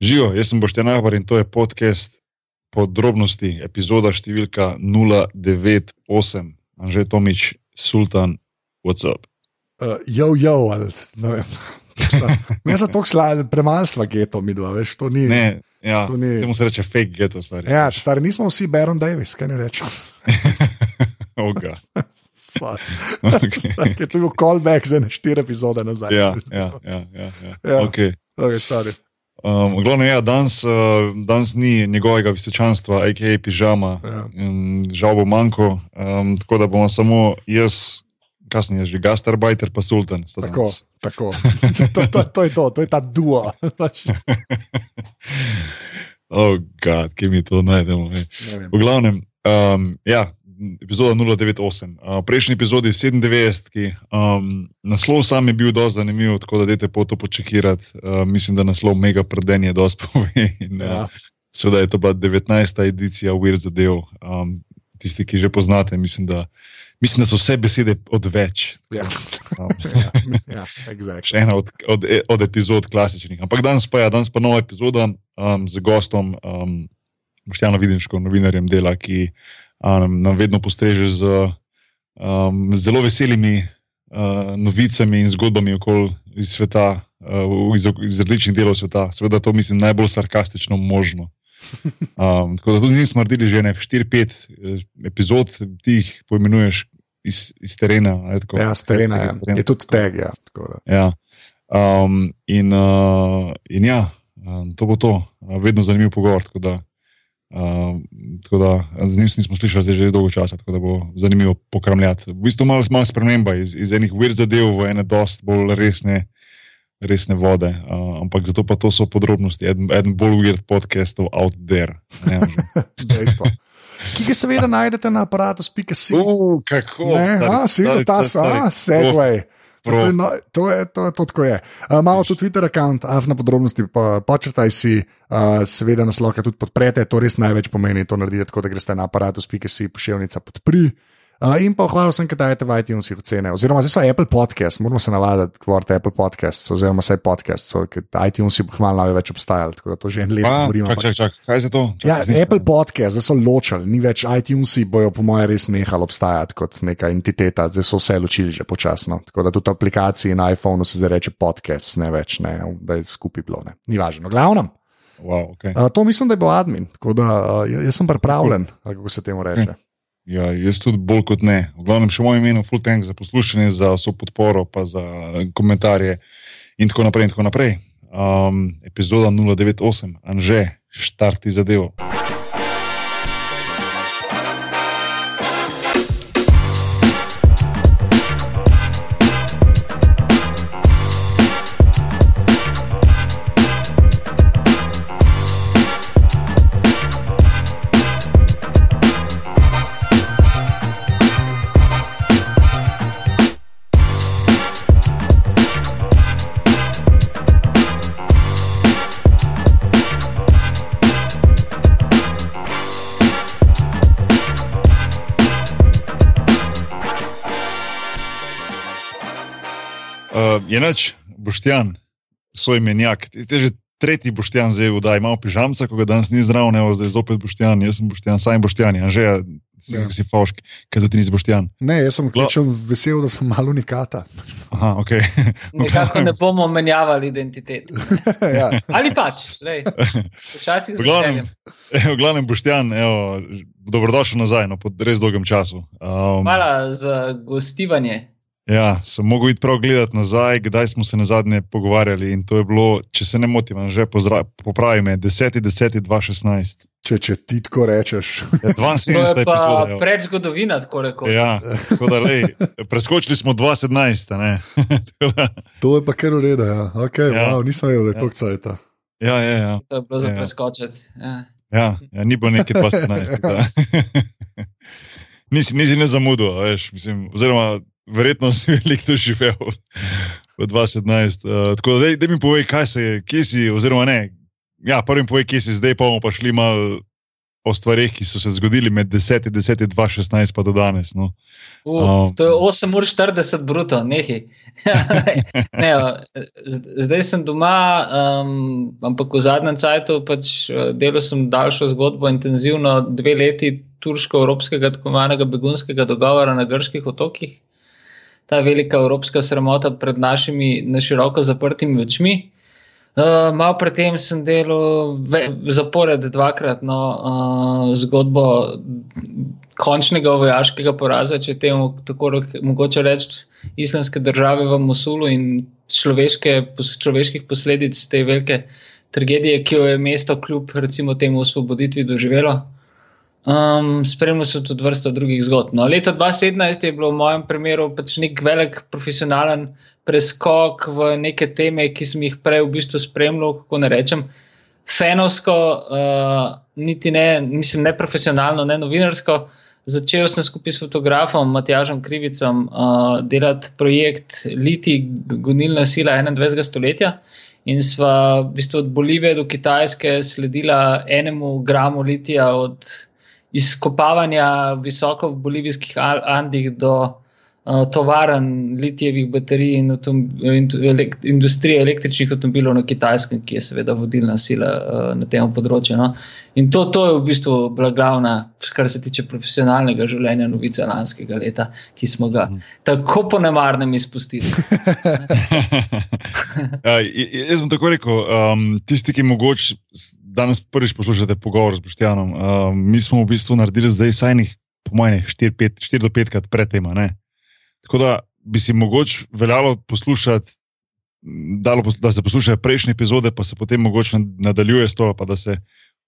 Živijo, jaz sem Boštjan Ahbar in to je podcast podrobnosti, epizoda številka 098, Anže Tomič, Sultan, what's up? Uh, jo, jo, ali ne vem. Ne za to, da premalo sva geto, mi dva, veš, to ni. Ne, ja, to ni. Temu se reče fake geto, stari. Ja, stari, nismo vsi Baron Davis, kaj ne rečem. Oga. Okay. Je to bil callback za štiri epizode nazaj. Ja, ja, ja. ja, ja. Ja. Okay. Okay, Um, glavno, ja, danes, uh, danes ni njegovega visečanstva, a.k.a. pižama, Ja. um, žal bo manjko, um, tako da bomo samo jaz, kasneje že gastarbajter, pa sultan. Tako, danes. tako. To, to, to je to, to je ta duo. Pač, oh, gad, kje mi to najdemo. V glavnem, um, ja, epizoda 098. Uh, prejšnji epizodi 97, ki, um, naslov sam je bil dosti zanimiv, tako da dajte po to počekirati. Uh, mislim, da naslov mega predenje dosti pove. In, Ja. uh, seveda je to bila 19. edicija Weird Zadev. Um, tisti, ki že poznate, mislim, da, mislim, da so vse besede odveč. Ja, Um, ja, ja exactly. še ena od, od, od epizod klasičnih. Ampak danes pa je, danes pa nova epizoda um, z gostom, um, Boštjano Vidimško, novinarjem dela, ki um, nam vedno postreže z um, zelo veselimi uh, novicami in zgodbami okoli iz sveta, uh, iz, iz različnih delov sveta. Seveda to mislim najbolj sarkastično možno. Um, tako da tudi nismo naredili že ne 4-5 eh, epizod, ti jih poimenuješ iz, iz terena. tako? Ja, s terena Iz je, je tudi tag. Ja, tako da. Ja. Um, in, uh, in ja, um, to bo to, uh, vedno zanimiv pogovor. Tako da, um, tako da z njim nismo slišali že dolgo časa, tako da bo zanimivo pokramljati. V bistvu malo, malo sprememba iz, iz enih weird zadev v ene dost bolj resne. Resne vode, uh, ampak zato pa to so podrobnosti. Eden, eden bolj weird podcastov out there. Ne? Dejstvo. Ki ga seveda najdete na aparatu, spika si. uh, kako? Ne, a, si videl ta sva, segway. Je, no, to, je, to, je, to tako je. Uh, imamo tudi Twitter račun, avna podrobnosti, pa počrtaj si, uh, seveda nas lahko tudi podprete, to res največ pomeni, to naredite tako, da greste na aparatu, spike si, pošiljnica podpri. Uh, in pa hvala vsem, ki dajete v iTunesih ocene. Oziroma, zdaj so Apple Podcasts, moramo se navaditi, govorite Apple Podcasts, oziroma vse podcasts, so, ker iTunesi bo hmalo več obstajali, tako da to že en let govorimo. čak, čak, čak, kaj je to? Čak, Ja, nisem- Apple Podcast, zdaj so ločili, ni več iTunesi, bojo po mojem res nehali obstajati kot neka entiteta, zdaj so vse ločili že počasno. Tako da tudi v aplikaciji na iPhonu se zdaj reče podcast, ne več, ne, da je skupaj bilo. Ne. Ni važno. Glavno, Wow, okay. uh, to mislim, da je bil admin, tako da uh, jaz sem pripravljen, ali kako se temu reče. Ja, jaz tudi bolj kot ne. V glavnem, še moje ime, full tank za poslušanje, za vso podporo, pa za komentarje in tako naprej. In tako naprej. Um, epizoda 098, Anže, štarti zadevo. Noč, Boštjan, svoj menjak. Ti ti že tretji Boštjan zdaj vdaj, imamo pižamca, ko ga danes ni zdrav, ne, zdaj zopet Boštjan, jaz sem Boštjan, saj Boštjan, Anže, ja, si, Ja. si faušk, kaj tudi nisi Boštjan. Ne, jaz sem Gla- ključen vesel, da sem malo unikata. Aha, ok. Nekako ne bomo menjavali identitet. ja. Ali pač, zdaj, včasih z V glavnem, veseljem. v glavnem Boštjan, evo, dobrodošel nazaj no, po res dolgem času. Um, Hvala za gostivanje. Ja, sem mogel iti prav gledati nazaj, kdaj smo se na zadnje pogovarjali. In to je bilo, če se ne motim, že popravi me, 10.10.2016. Če, če ti tako rečeš. Ja, To 72. je pa epizoda. evo. predzgodovina, tako rekoč. Ja, tako da, lej, preskočili smo 2017. a ne. Tako da, To je pa kar ureda. Ja. Okay, Ja. ja. wow, nisem vedel, da je Ja. to cajt. ja, ja, ja, To je bilo za Ja. preskočiti. Ja. ja, ja, ni bilo nekaj 2017. tako da. Nisi, nisi ne zamudil, veš, mislim, oziroma verjetno si veliko doživel v 2017. Uh, tako da, daj, daj mi povej, kaj se je, kje si, oziroma ne. Ja, prvi povej, kje si zdaj, pa bomo pa šli malo o stvarih, ki so se zgodili med 10 in 10, 2016 pa do danes. No. Uh, um, to je 8 ur 40 bruto, nehi. ne, zdaj sem doma, um, ampak v zadnjem času pač eh, delal sem daljšo zgodbo, intenzivno dve leti turško-evropskega tako imenovanega begunskega dogovora na grških otokih. Ta velika evropska sramota pred našimi na široko zaprtimi očmi. Uh, malo predtem sem delal zapored dvakrat no, uh, zgodbo končnega vojaškega poraza, če temu tako mogoče reči, islamske države v Mosulu in človeške, človeških posledic te velike tragedije, ki jo je mesto kljub recimo temu osvoboditvi doživelo. Um, spremljal sem tudi vrsto drugih zgodb. No, leto 2017 je bilo v mojem primeru pač nek velik profesionalen preskok v neke teme, ki sem jih prej v bistvu spremljal, kako ne rečem, fenovsko, uh, niti ne, mislim, ne profesionalno, ne novinarsko. Začel sem skupaj s fotografom Matjažem Krivicom uh, delati projekt Liti, gonilna sila 21. stoletja. In sva v bistvu od Bolivije do Kitajske sledila enemu gramu litija od izkopavanja visoko v bolivijskih Andih do uh, tovarn litijevih baterij in, in elekt industrije električnih avtomobilov na Kitajskem, ki je seveda vodilna sila uh, na tem področju. No. In to, to je v bistvu bila glavna, kar se tiče profesionalnega življenja, novica lanskega leta, ki smo ga mm. tako po nemarnem izpustili. ja, jaz bom tako rekel, um, tisti, ki mogoče danes prvič poslušate pogovor z Boštjanom. Uh, mi smo v bistvu naredili zdaj sajnih, po mojem, 4 do 5 krat pred tem. Tako da bi si mogoče veljalo poslušati, dalo, da se poslušajo prejšnje epizode, pa se potem mogoče nadaljuje s to, pa da se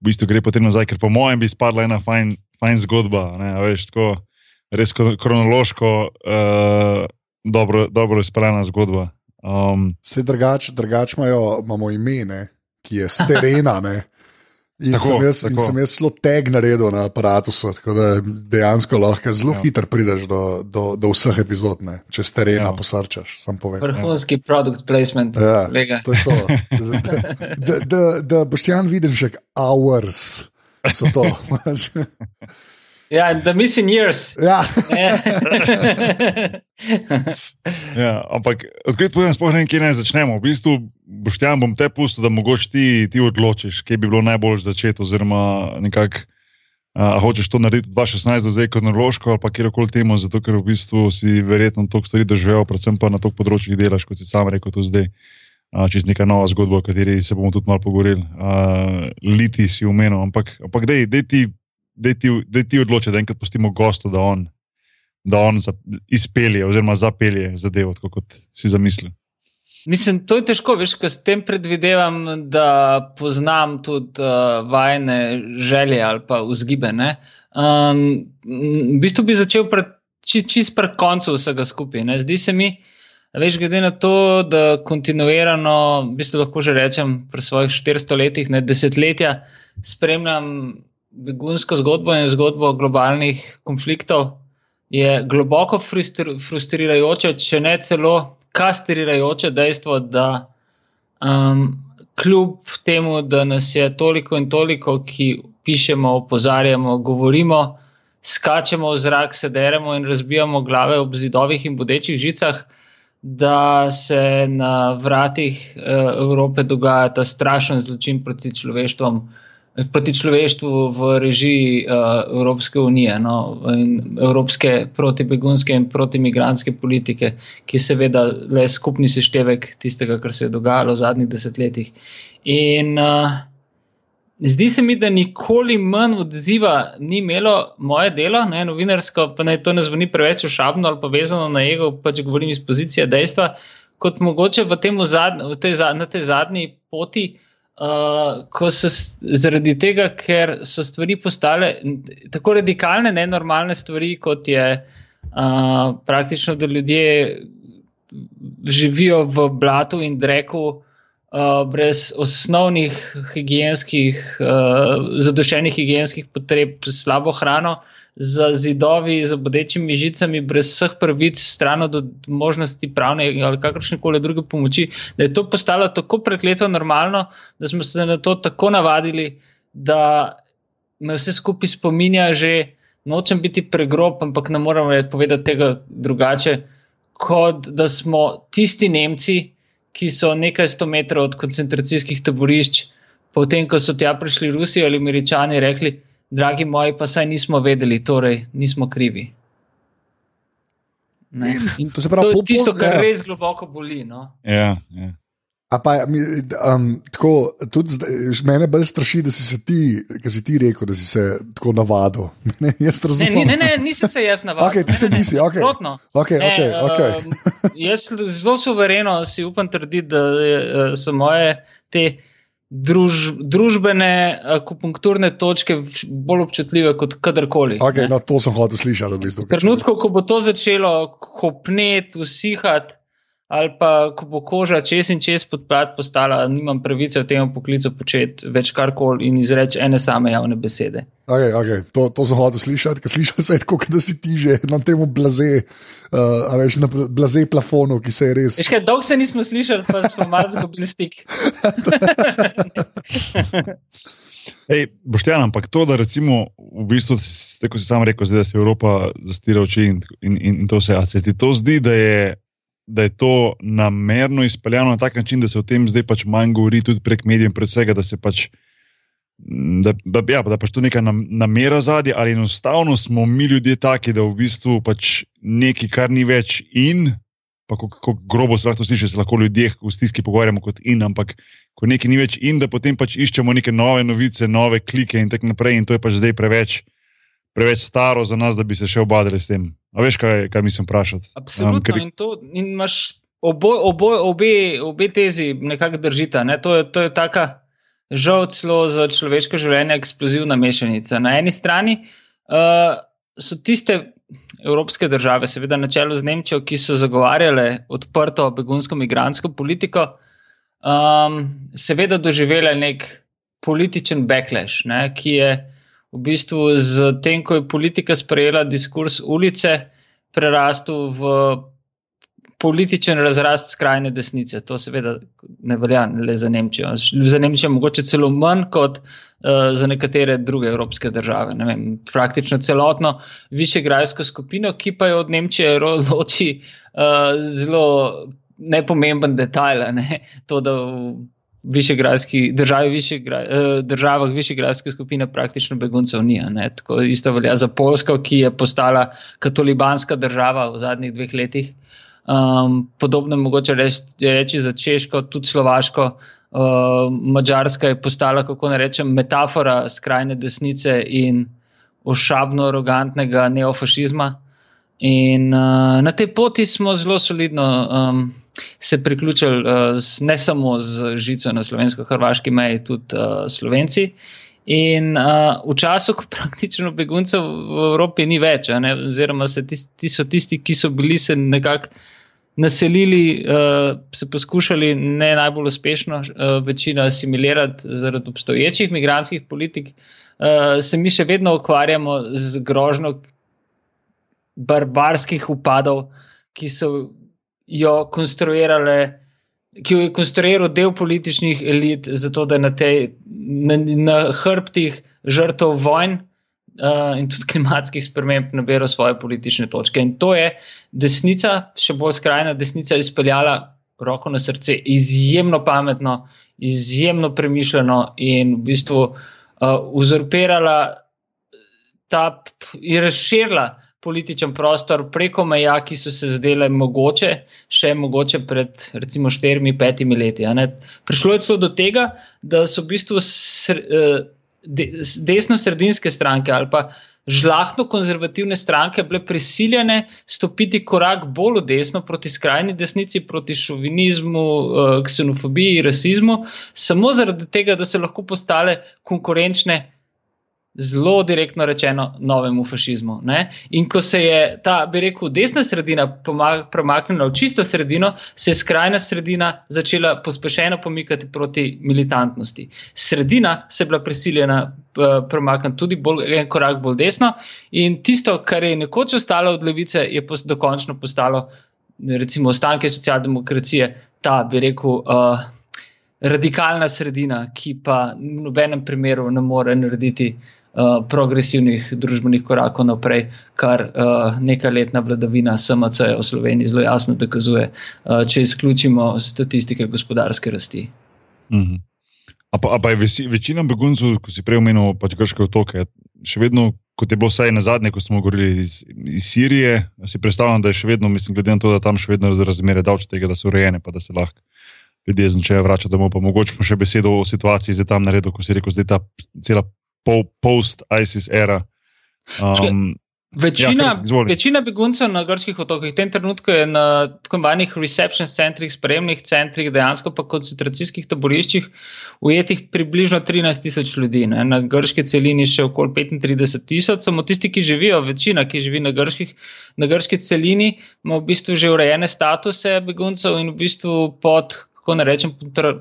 v bistvu gre potem nazaj, ker po mojem bi spadla ena fajn, fajn zgodba. Ne, veš, tako, res kronološko, uh, dobro, dobro izpeljana zgodba. Um, Vse drugače, drugače imamo ime, ki je z terena. In tako, sem, jaz, in sem jaz zelo teg naredil na aparatu, tako da dejansko lahko zelo ja. hitro prideš do, do, do vseh epizod, ne? če s terena ja. posrčaš. Vrhunski ja. produkt placement. Ja, to je to. Da boš ti jan videl že hours, so to. Ja, the missing years. Ja. ja, ampak odkrit povem, sploh ne vem, kje naj začnemo. V bistvu, boštjan bom te pustil, da mogoče ti, ti odločiš, kje bi bilo najbolj začeti, oziroma nekako. A hočeš to narediti 2016, zdaj kronološko ali pa kjerkoli temu, zato ker v bistvu si verjetno to stvari doživel, predvsem pa na teh področjih delaš, kot si sam rekel, to zdaj. Čez neka nova zgodba, o kateri se bomo tudi malo pogovorili. Liti si umenil, ampak, ampak dej, dej ti da ti, ti odloči, da enkrat pustimo gostu, da on, da on izpelje oziroma zapelje zadevo, kot si zamislil. Mislim, to je težko, veš, ker s tem predvidevam, da poznam tudi uh, vajne želje ali pa vzgibe. Um, v bistvu bi začel pred, či, čist pred koncem vsega skupaj. Ne? Zdi se mi, veš, glede na to, da kontinuirano, v bistvu lahko že rečem, pri svojih 400 letih, ne desetletja, spremljam begunsko zgodbo in zgodbo globalnih konfliktov, je globoko frustri, frustrirajoče, če ne celo kastrirajoče dejstvo, da um, kljub temu, da nas je toliko in toliko, ki pišemo, opozarjamo, govorimo, skačemo v zrak, se deremo in razbijamo glave ob zidovih in bodečih žicah. Da se na vratih uh, Evrope dogaja ta strašen zločin proti človeštvu, proti človeštvu v režiji uh, Evropske unije no, in Evropske protibegunske in protimigranske politike, ki je seveda le skupni seštevek tistega, kar se je dogajalo v zadnjih desetletjih. In uh, zdi se mi, da nikoli manj odziva ni imelo moje delo, ne, novinarsko, pa naj to ne zveni preveč ošabno ali pa vezano na ego, pač govorim iz pozicije dejstva, kot mogoče v, zadnj, v tej, na tej zadnji poti. Uh, ko so zaradi tega, ker so stvari postale tako radikalne, nenormalne stvari, kot je uh, praktično, da ljudje živijo v blatu in dreku, uh, brez osnovnih higijenskih, uh, zadošenih higijenskih potreb, slabo hrano. Uh, za zidovi, za bodečimi žicami, brez vseh pravic, stran od možnosti pravne ali kakršne koli druge pomoči, da je to postalo tako prekleto normalno, da smo se na to tako navadili, da me vse skupaj spominja že, nočem biti pregrob, ampak ne morem povedati tega drugače, kot da smo tisti Nemci, ki so nekaj sto metrov od koncentracijskih taborišč, potem ko so tja prišli Rusi ali Američani, rekli, dragi moji, pa saj nismo vedeli, torej nismo krivi. In, to, pravi, to je tisto, kar ja. res globoko boli. No? Ja, ja. Pa, um, tako, tudi mene bolj straši, da si se ti, ki si ti rekel, da si se tako navadil. Ne, ne, ne, ne, nisem se jaz navadil. Okay, ti se nisi, ok. okay, ne, okay, okay. Um, jaz zelo suvereno si upam trditi, da uh, so moje te druž, družbene akupunkturne točke bolj občutljive kot kadarkoli. Okay, no, to sem hotel slišati. V bistvu, Trenutko, ko bo to začelo kopneti, usihati ali pa ko bo koža čez in čez podplat postala, nimam pravice v tem poklicu početi več karkoli in izreči ene same javne besede. Okay, okay. To, to sem hotel slišati, ker slišal sem, kot da si ti že na tem blaze, uh, veš, na blaze plafonu, ki se je res. Še dolgo se nismo slišali, pa smo malo zgubili stik. Ej, Boštjan, ampak to, da recimo, v bistvu, tako si sam rekel, zdaj, da se Evropa zastira oči in, in, in to se, a se ti to zdi, da je da je to namerno izpeljano na tak način, da se o tem zdaj pač manj govori, tudi prek medijev, predvsem, da se pač. Da, da, ja, da pač to neka namera zadnja, ali enostavno smo mi ljudje taki, da v bistvu pač nekaj, kar ni več in, pa kako grobo se lahko sliši, se lahko ljudje v stiski pogovarjamo kot in, ampak ko nekaj ni več in, da potem pač iščemo neke nove novice, nove klike in tako naprej, in to je pač zdaj preveč preveč staro za nas, da bi se še obadali s tem. A veš, kaj, kaj mislim vprašati? Absolutno. Um, ker... in, to, in imaš obo, obo, obe, obe tezi, nekako držita. Ne? To, je, to je taka, žal, celo za človeško življenje, eksplozivna mešanica. Na eni strani uh, so tiste evropske države, seveda na čelu z Nemčijo, ki so zagovarjale odprto begunsko-migransko politiko, um, seveda doživele nek političen backlash, ne? ki je v bistvu z tem, ko je politika sprejela diskurs ulice, prerastel v političen razrast skrajne desnice. To seveda ne velja le za Nemčijo. Za Nemčijo mogoče celo manj kot uh, za nekatere druge evropske države. Vem, praktično celotno višegrajsko skupino, ki pa jo od Nemčije loči uh, zelo nepomemben detajl. Ne? To, da višegradski državi, višegra, eh, državah višegradske skupine praktično beguncev ni. Isto velja za Polsko, ki je postala katolibanska država v zadnjih dveh letih. Um, podobno je mogoče reči, reči za Češko, tudi Slovaško. Uh, Mačarska je postala, kako naj rečem, metafora skrajne desnice in ošabno arogantnega neofašizma. In uh, na tej poti smo zelo solidno um, se priključili uh, ne samo z žico na slovensko-hrvaški meji, tudi uh, slovenci. In uh, v času, ko praktično beguncev v Evropi ni več, ne, oziroma ti, ti so tisti, ki so bili se nekako naselili, uh, se poskušali ne najbolj uspešno, uh, večina asimilirati zaradi obstoječih migranskih politik, uh, se mi še vedno ukvarjamo z grožnjo barbarskih upadov, ki so jo konstruirale, ki je konstruiral del političnih elit, zato da na, tej, na, na hrbtih žrtev vojn uh, in tudi klimatskih sprememb nabira svoje politične točke. In to je desnica, še bolj skrajna desnica, izpeljala roko na srce, izjemno pametno, izjemno premišljeno in v bistvu uh, uzurpirala ta in razširila političen prostor preko meja, ki so se zdele mogoče, še mogoče pred recimo štirimi, petimi leti. Prišlo je celo do tega, da so v bistvu eh, desno-sredinske stranke ali pa žlahno konzervativne stranke bile prisiljene stopiti korak bolj v desno proti skrajni desnici, proti šovinizmu, eh, ksenofobiji, rasizmu, samo zaradi tega, da so lahko postale konkurenčne zelo direktno rečeno, novemu fašizmu. Ne? In ko se je ta, bi rekel, desna sredina premaknila v čisto sredino, se je skrajna sredina začela pospešeno pomikati proti militantnosti. Sredina se je bila prisiljena eh, premakniti tudi bolj, en korak bolj desno, in tisto, kar je nekoč ostalo od levice, je pos, dokončno postalo, recimo, ostanke socialdemokracije, ta, bi rekel. Uh, Radikalna sredina, ki pa v nobenem primeru ne more narediti uh, uh, progresivnih družbenih korakov naprej, kar uh, nekaj letna vladavina SMC v Sloveniji zelo jasno dokazuje, uh, če izključimo statistike gospodarske rasti. -hmm. A pa, a pa je večina beguncev, ko si prej omenil, pač grške otoke, še vedno, kot je bilo vsaj na zadnje, ko smo govorili iz, iz Sirije, si predstavljam, da je še vedno, mislim, glede na to, da tam še vedno razmere davče tega, da so urejene, pa da se lahko ljudje začnejo vračati domov. Pa mogoče še besedo o situaciji zdaj tam naredil, ko si rekel, da je ta cela post-ISIS era. Um, Večina, ja, večina beguncev na grških otokih v tem trenutku je na tako imenovanih reception centrih, spremnih centrih, dejansko pa koncentracijskih taboriščih, ujetih približno 13 tisoč ljudi. Ne. Na grški celini še okoli 35 tisoč, samo tisti, ki živijo, večina, ki živi na, grških, na grški celini, ima v bistvu že urejene statuse beguncev in v bistvu pod, kako ne rečem,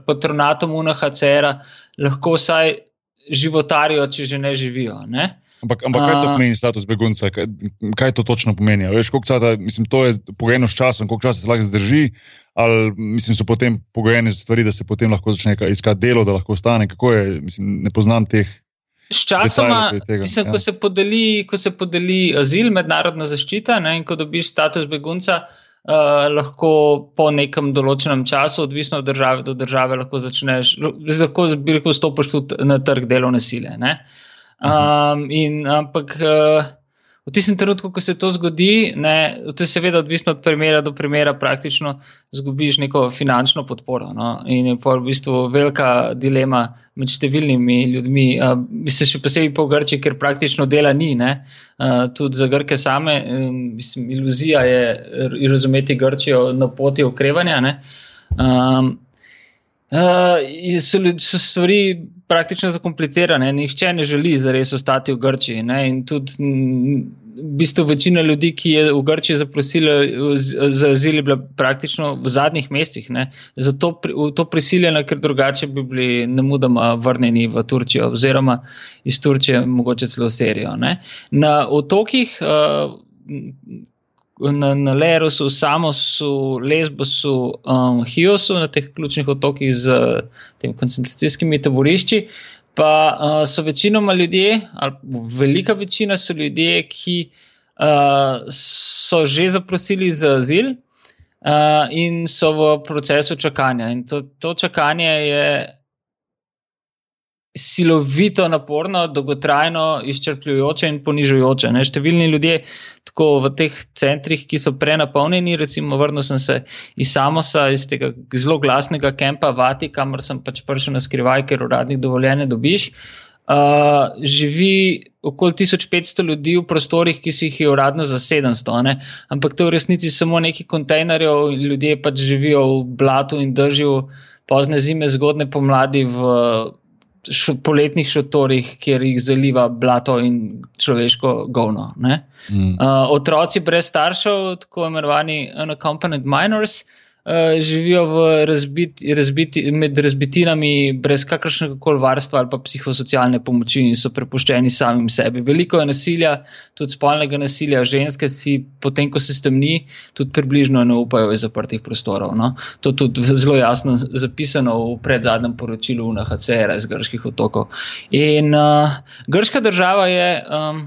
patronatom UNHCR-a lahko vsaj životarijo, če že ne živijo. Ne. Ampak, ampak kaj to pomeni status begunca? Kaj, kaj to točno pomeni? Veš, cata, mislim, to je pogojeno s časom, koliko časa se lahko zdrži, ali mislim, so potem pogojene stvari, da se potem lahko začne iskati delo, da lahko ostane. Kako je? Mislim, ne poznam teh. Sčasoma, mislim, ja. ko, se podeli, ko se podeli azil, mednarodna zaščita ne, in ko dobiš status begunca, uh, lahko po nekem določenem času, odvisno od države do države, lahko začneš, lahko bi rekel, stopiš tudi na trg delovne sile. Ne. Um, in, ampak uh, v tistem trenutku, ko se to zgodi, ne, to je seveda odvisno od primera do primera, praktično zgubiš neko finančno podporo. No? In je pa v bistvu velika dilema med številnimi ljudmi. Uh, mislim, še posebej po Grči, ker praktično dela ni. Uh, tudi za Grke same, um, mislim, iluzija je razumeti Grčijo na poti okrevanja. Um, Uh, so, so stvari praktično zakomplicirane, nihče ne želi zares ostati v Grčiji. Ne? In tudi v bistvu večina ljudi, ki je v Grčiji zaprosila za azil, je bila praktično v zadnjih mesecih. Zato v to prisiljena, ker drugače bi bili nemudoma vrnjeni v Turčijo, oziroma iz Turčije, mogoče celo v Serijo. Ne? Na otokih. Uh, na, na Lerosu, Samosu, Lesbosu, um, Hiosu, na teh ključnih otokih z temi koncentracijskimi taborišči, pa uh, so večinoma ljudje, ali velika večina so ljudje, ki uh, so že zaprosili za azil. Uh, in so v procesu čakanja. In to, to čakanje je silovito naporno, dolgotrajno, izčrpljujoče in ponižujoče. Ne? Številni ljudje, tako v teh centrih, ki so prenapolnjeni, recimo, vrnil sem se iz Samosa, iz tega zelo glasnega kempa Vati, kamor sem pač prišel na skrivaj, ker uradnih dovoljenj dobiš. Uh, živi okoli 1500 ljudi v prostorih, ki si jih je uradno za 700, ne? ampak to je v resnici samo neki kontejnerjev, ljudje pač živijo v blatu in držijo pozne zime, zgodne pomladi v šo, poletnih šotorih, kjer jih zaliva blato in človeško govno. Mm. Uh, otroci brez staršev, tako imenovani unaccompanied minors, Eh, živijo razbiti, razbiti, med razbitinami, brez kakršnega koli varstva ali pa psihosocialne pomoči in so prepuščeni samim sebi. Veliko je nasilja, tudi spolnega nasilja, ženske si, potem ko se stemni, tudi približno ne upajo iz zaprtih prostorov. No? To je tudi zelo jasno zapisano v predzadnjem poročilu UNHCR iz grških otokov. In uh, grška država je, um,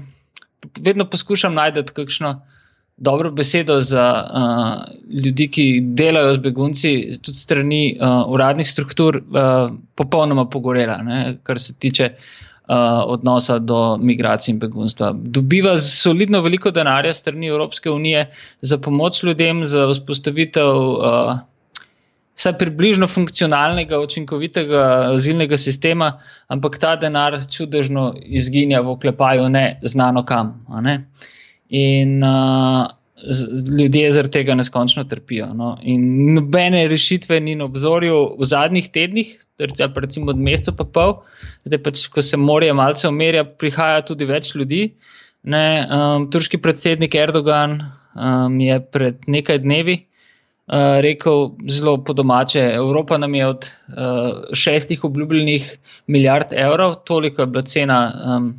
vedno poskušam najti kakšno dobro besedo za uh, ljudi, ki delajo z begunci, tudi strani uh, uradnih struktur, uh, popolnoma pogorela, ne, kar se tiče uh, odnosa do migracij in begunstva. Dobiva solidno veliko denarja strani Evropske unije za pomoč ljudem, za vzpostavitev. Uh, Vsaj približno funkcionalnega, učinkovitega azilnega sistema, ampak ta denar čudežno izginja v oklepaju, ne znano kam. Ne? Uh, in uh, ljudje zaradi tega neskončno trpijo. No. In nobene rešitve ni na obzorju v zadnjih tednih, recimo od meseca pa pol, zdaj pač, ko se morje malce umirja, prihaja tudi več ljudi. Ne, um, turški predsednik Erdogan um, je pred nekaj dnevi uh, rekel zelo po domače: Evropa nam je od uh, šestih obljubljenih milijard evrov, toliko je bila cena um,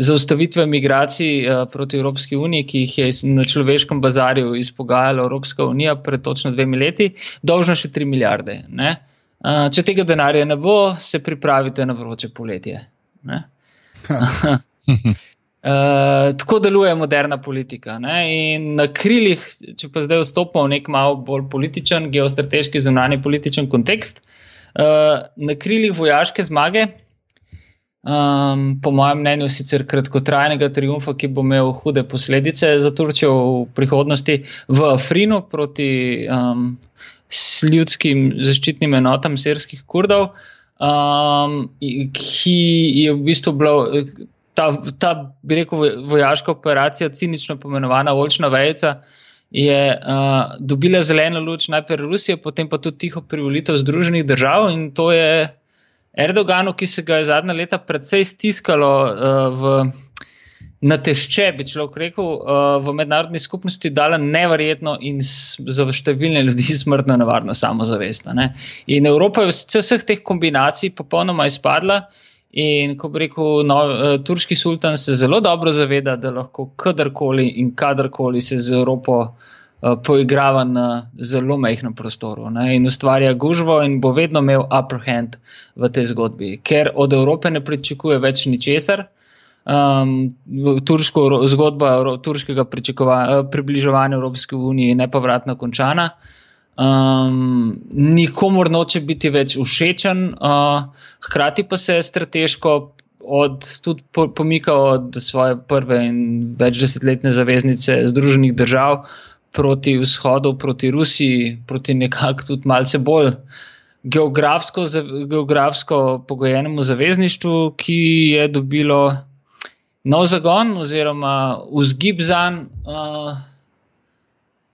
zaustavitve migracij uh, proti Evropski uniji, ki jih je na človeškem bazarju izpogajala Evropska unija pred točno dvemi leti, dolžna še 3 milijarde. Uh, če tega denarja ne bo, se pripravite na vroče poletje. Ne? Uh, tako deluje moderna politika. Na krilih, če pa zdaj vstopimo v nek malo bolj političen, geostrateški, zunani političen kontekst, uh, na krilih vojaške zmage, um, po mojem mnenju, sicer kratkotrajnega triumfa, ki bo imel hude posledice za Turčijo v prihodnosti, v Afrinu proti um, ljudskim zaščitnim enotam srskih kurdov, um, ki je v bistvu bilo ta, ta, bi rekel, vojaška operacija, cinično pomenovana Olčna vejca, je uh, dobila zeleno luč najprej Rusije, potem pa tudi tiho privolitev Združenih držav in to je Erdoganu, ki se ga je zadnja leta precej stiskalo uh, v. Na tešče, bi človek rekel, v mednarodni skupnosti dala nevrjetno in za številne ljudi smrtno nevarno samozavest. In Evropa je vseh teh kombinacij popolnoma izpadla. In ko bi rekel, no, uh, turški sultan se zelo dobro zaveda, da lahko kadarkoli in kadarkoli se z Evropo uh, poigrava na zelo mehkem prostoru ne, in ustvarja gužvo, in bo vedno imel upper hand v tej zgodbi, ker od Evrope ne pričakuje več ničesar. Um, turško, zgodba turškega približevanja Evropske unije je nepovratno končana. Um, nikomor noče biti več všečen, uh, hkrati pa se strateško od, tudi po, pomika od svoje prve in več desetletne zaveznice Združenih držav proti vzhodu, proti Rusiji, proti nekako tudi malce bolj geografsko, geografsko pogojenemu zavezništvu, ki je dobilo nov zagon oziroma vzgib zanj. Uh,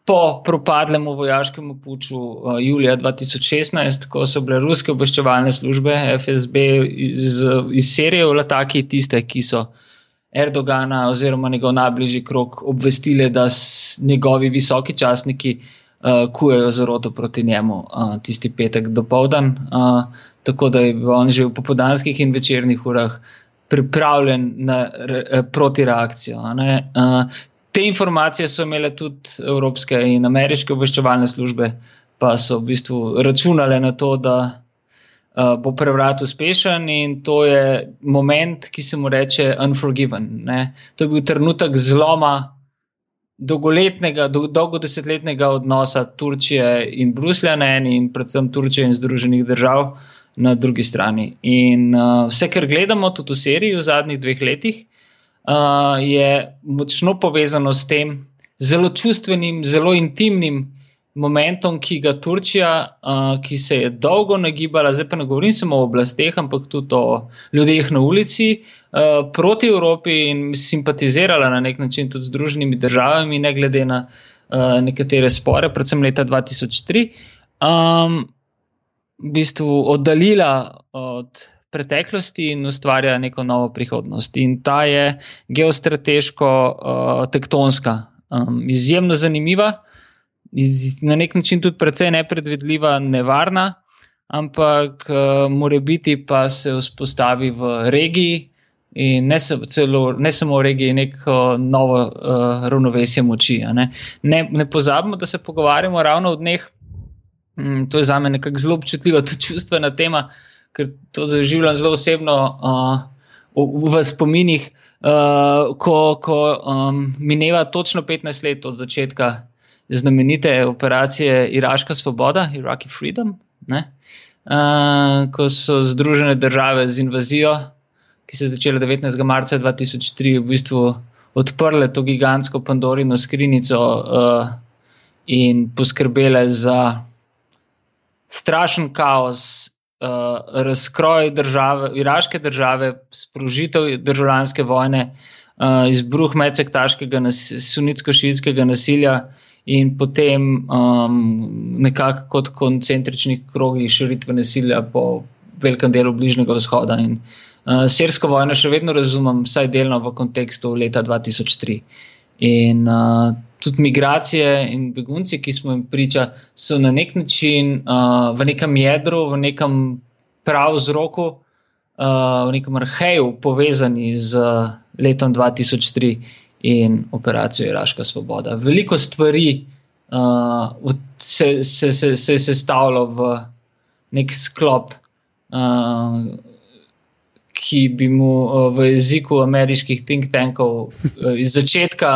po propadlemu vojaškemu puču uh, julija 2016, ko so bile ruske obveščevalne službe FSB iz, iz serije Lataki tiste, ki so Erdogana oziroma njegov najbližji krok obvestili, da njegovi visoki častniki uh, kujejo zaroto proti njemu uh, tisti petek do povdan, uh, tako da je on že v popodanskih in večernih urah pripravljen na re, proti reakcijo. Te informacije so imele tudi evropske in ameriške obveščevalne službe, pa so v bistvu računale na to, da uh, bo prevrat uspešen in to je moment, ki se mu reče unforgiven. Ne? To je bil trenutek zloma. Dolgoletnega, dolgo desetletnega odnosa Turčije in Bruslja na eni, in predvsem Turčije in Združenih držav na drugi strani. In uh, vse, kar gledamo tudi v seriji v zadnjih dveh letih, uh, je močno povezano s tem zelo čustvenim, zelo intimnim momentom, ki ga Turčija, uh, ki se je dolgo nagibala, zdaj pa ne govorim samo o oblasteh, ampak tudi o ljudeh na ulici. Uh, proti Evropi in simpatizirala na nek način tudi z Združenimi državami, ne glede na uh, nekatere spore, predvsem leta 2003, um, v bistvu oddaljila od preteklosti in ustvarja neko novo prihodnost. In ta je geostrateško uh, tektonska, um, izjemno zanimiva, iz, na nek način tudi precej nepredvidljiva, nevarna, ampak uh, more biti pa se vzpostavi v regiji. In ne, celo, ne samo v regiji, neko novo uh, ravnovesje moči. Ne? Ne, ne pozabimo, da se pogovarjamo ravno o dneh, um, to je za me nekako zelo občutljiva čustvena tema, ker to doživljam zelo osebno uh, v, v spominih, uh, ko, ko um, mineva točno 15 let od začetka znamenite operacije Iraška svoboda, Iraqi Freedom, ne, uh, ko so Združene države z invazijo, ki se je začela 19. marca 2003, v bistvu odprle to gigantsko Pandorino skrinjico uh, in poskrbele za strašen kaos uh, razkroj države, iraške države, sprožitev državljanske vojne, uh, izbruh medsektaškega, nas, sunitsko-šitskega nasilja in potem um, nekako kot koncentričnih krogih širitve nasilja po velikem delu Bližnjega vzhoda. In, uh, Sirsko vojno še vedno razumem, vsaj delno v kontekstu leta 2003. In uh, tudi migracije in begunci, ki smo jim priča, so na nek način uh, v nekem jedru, v nekem prav vzroku, uh, v nekem arheju povezani z letom 2003 in operacijo Iraška svoboda. Veliko stvari uh, se, se, se, se je sestavilo v nek sklop. Uh, ki bi mu v jeziku ameriških think tankov iz začetka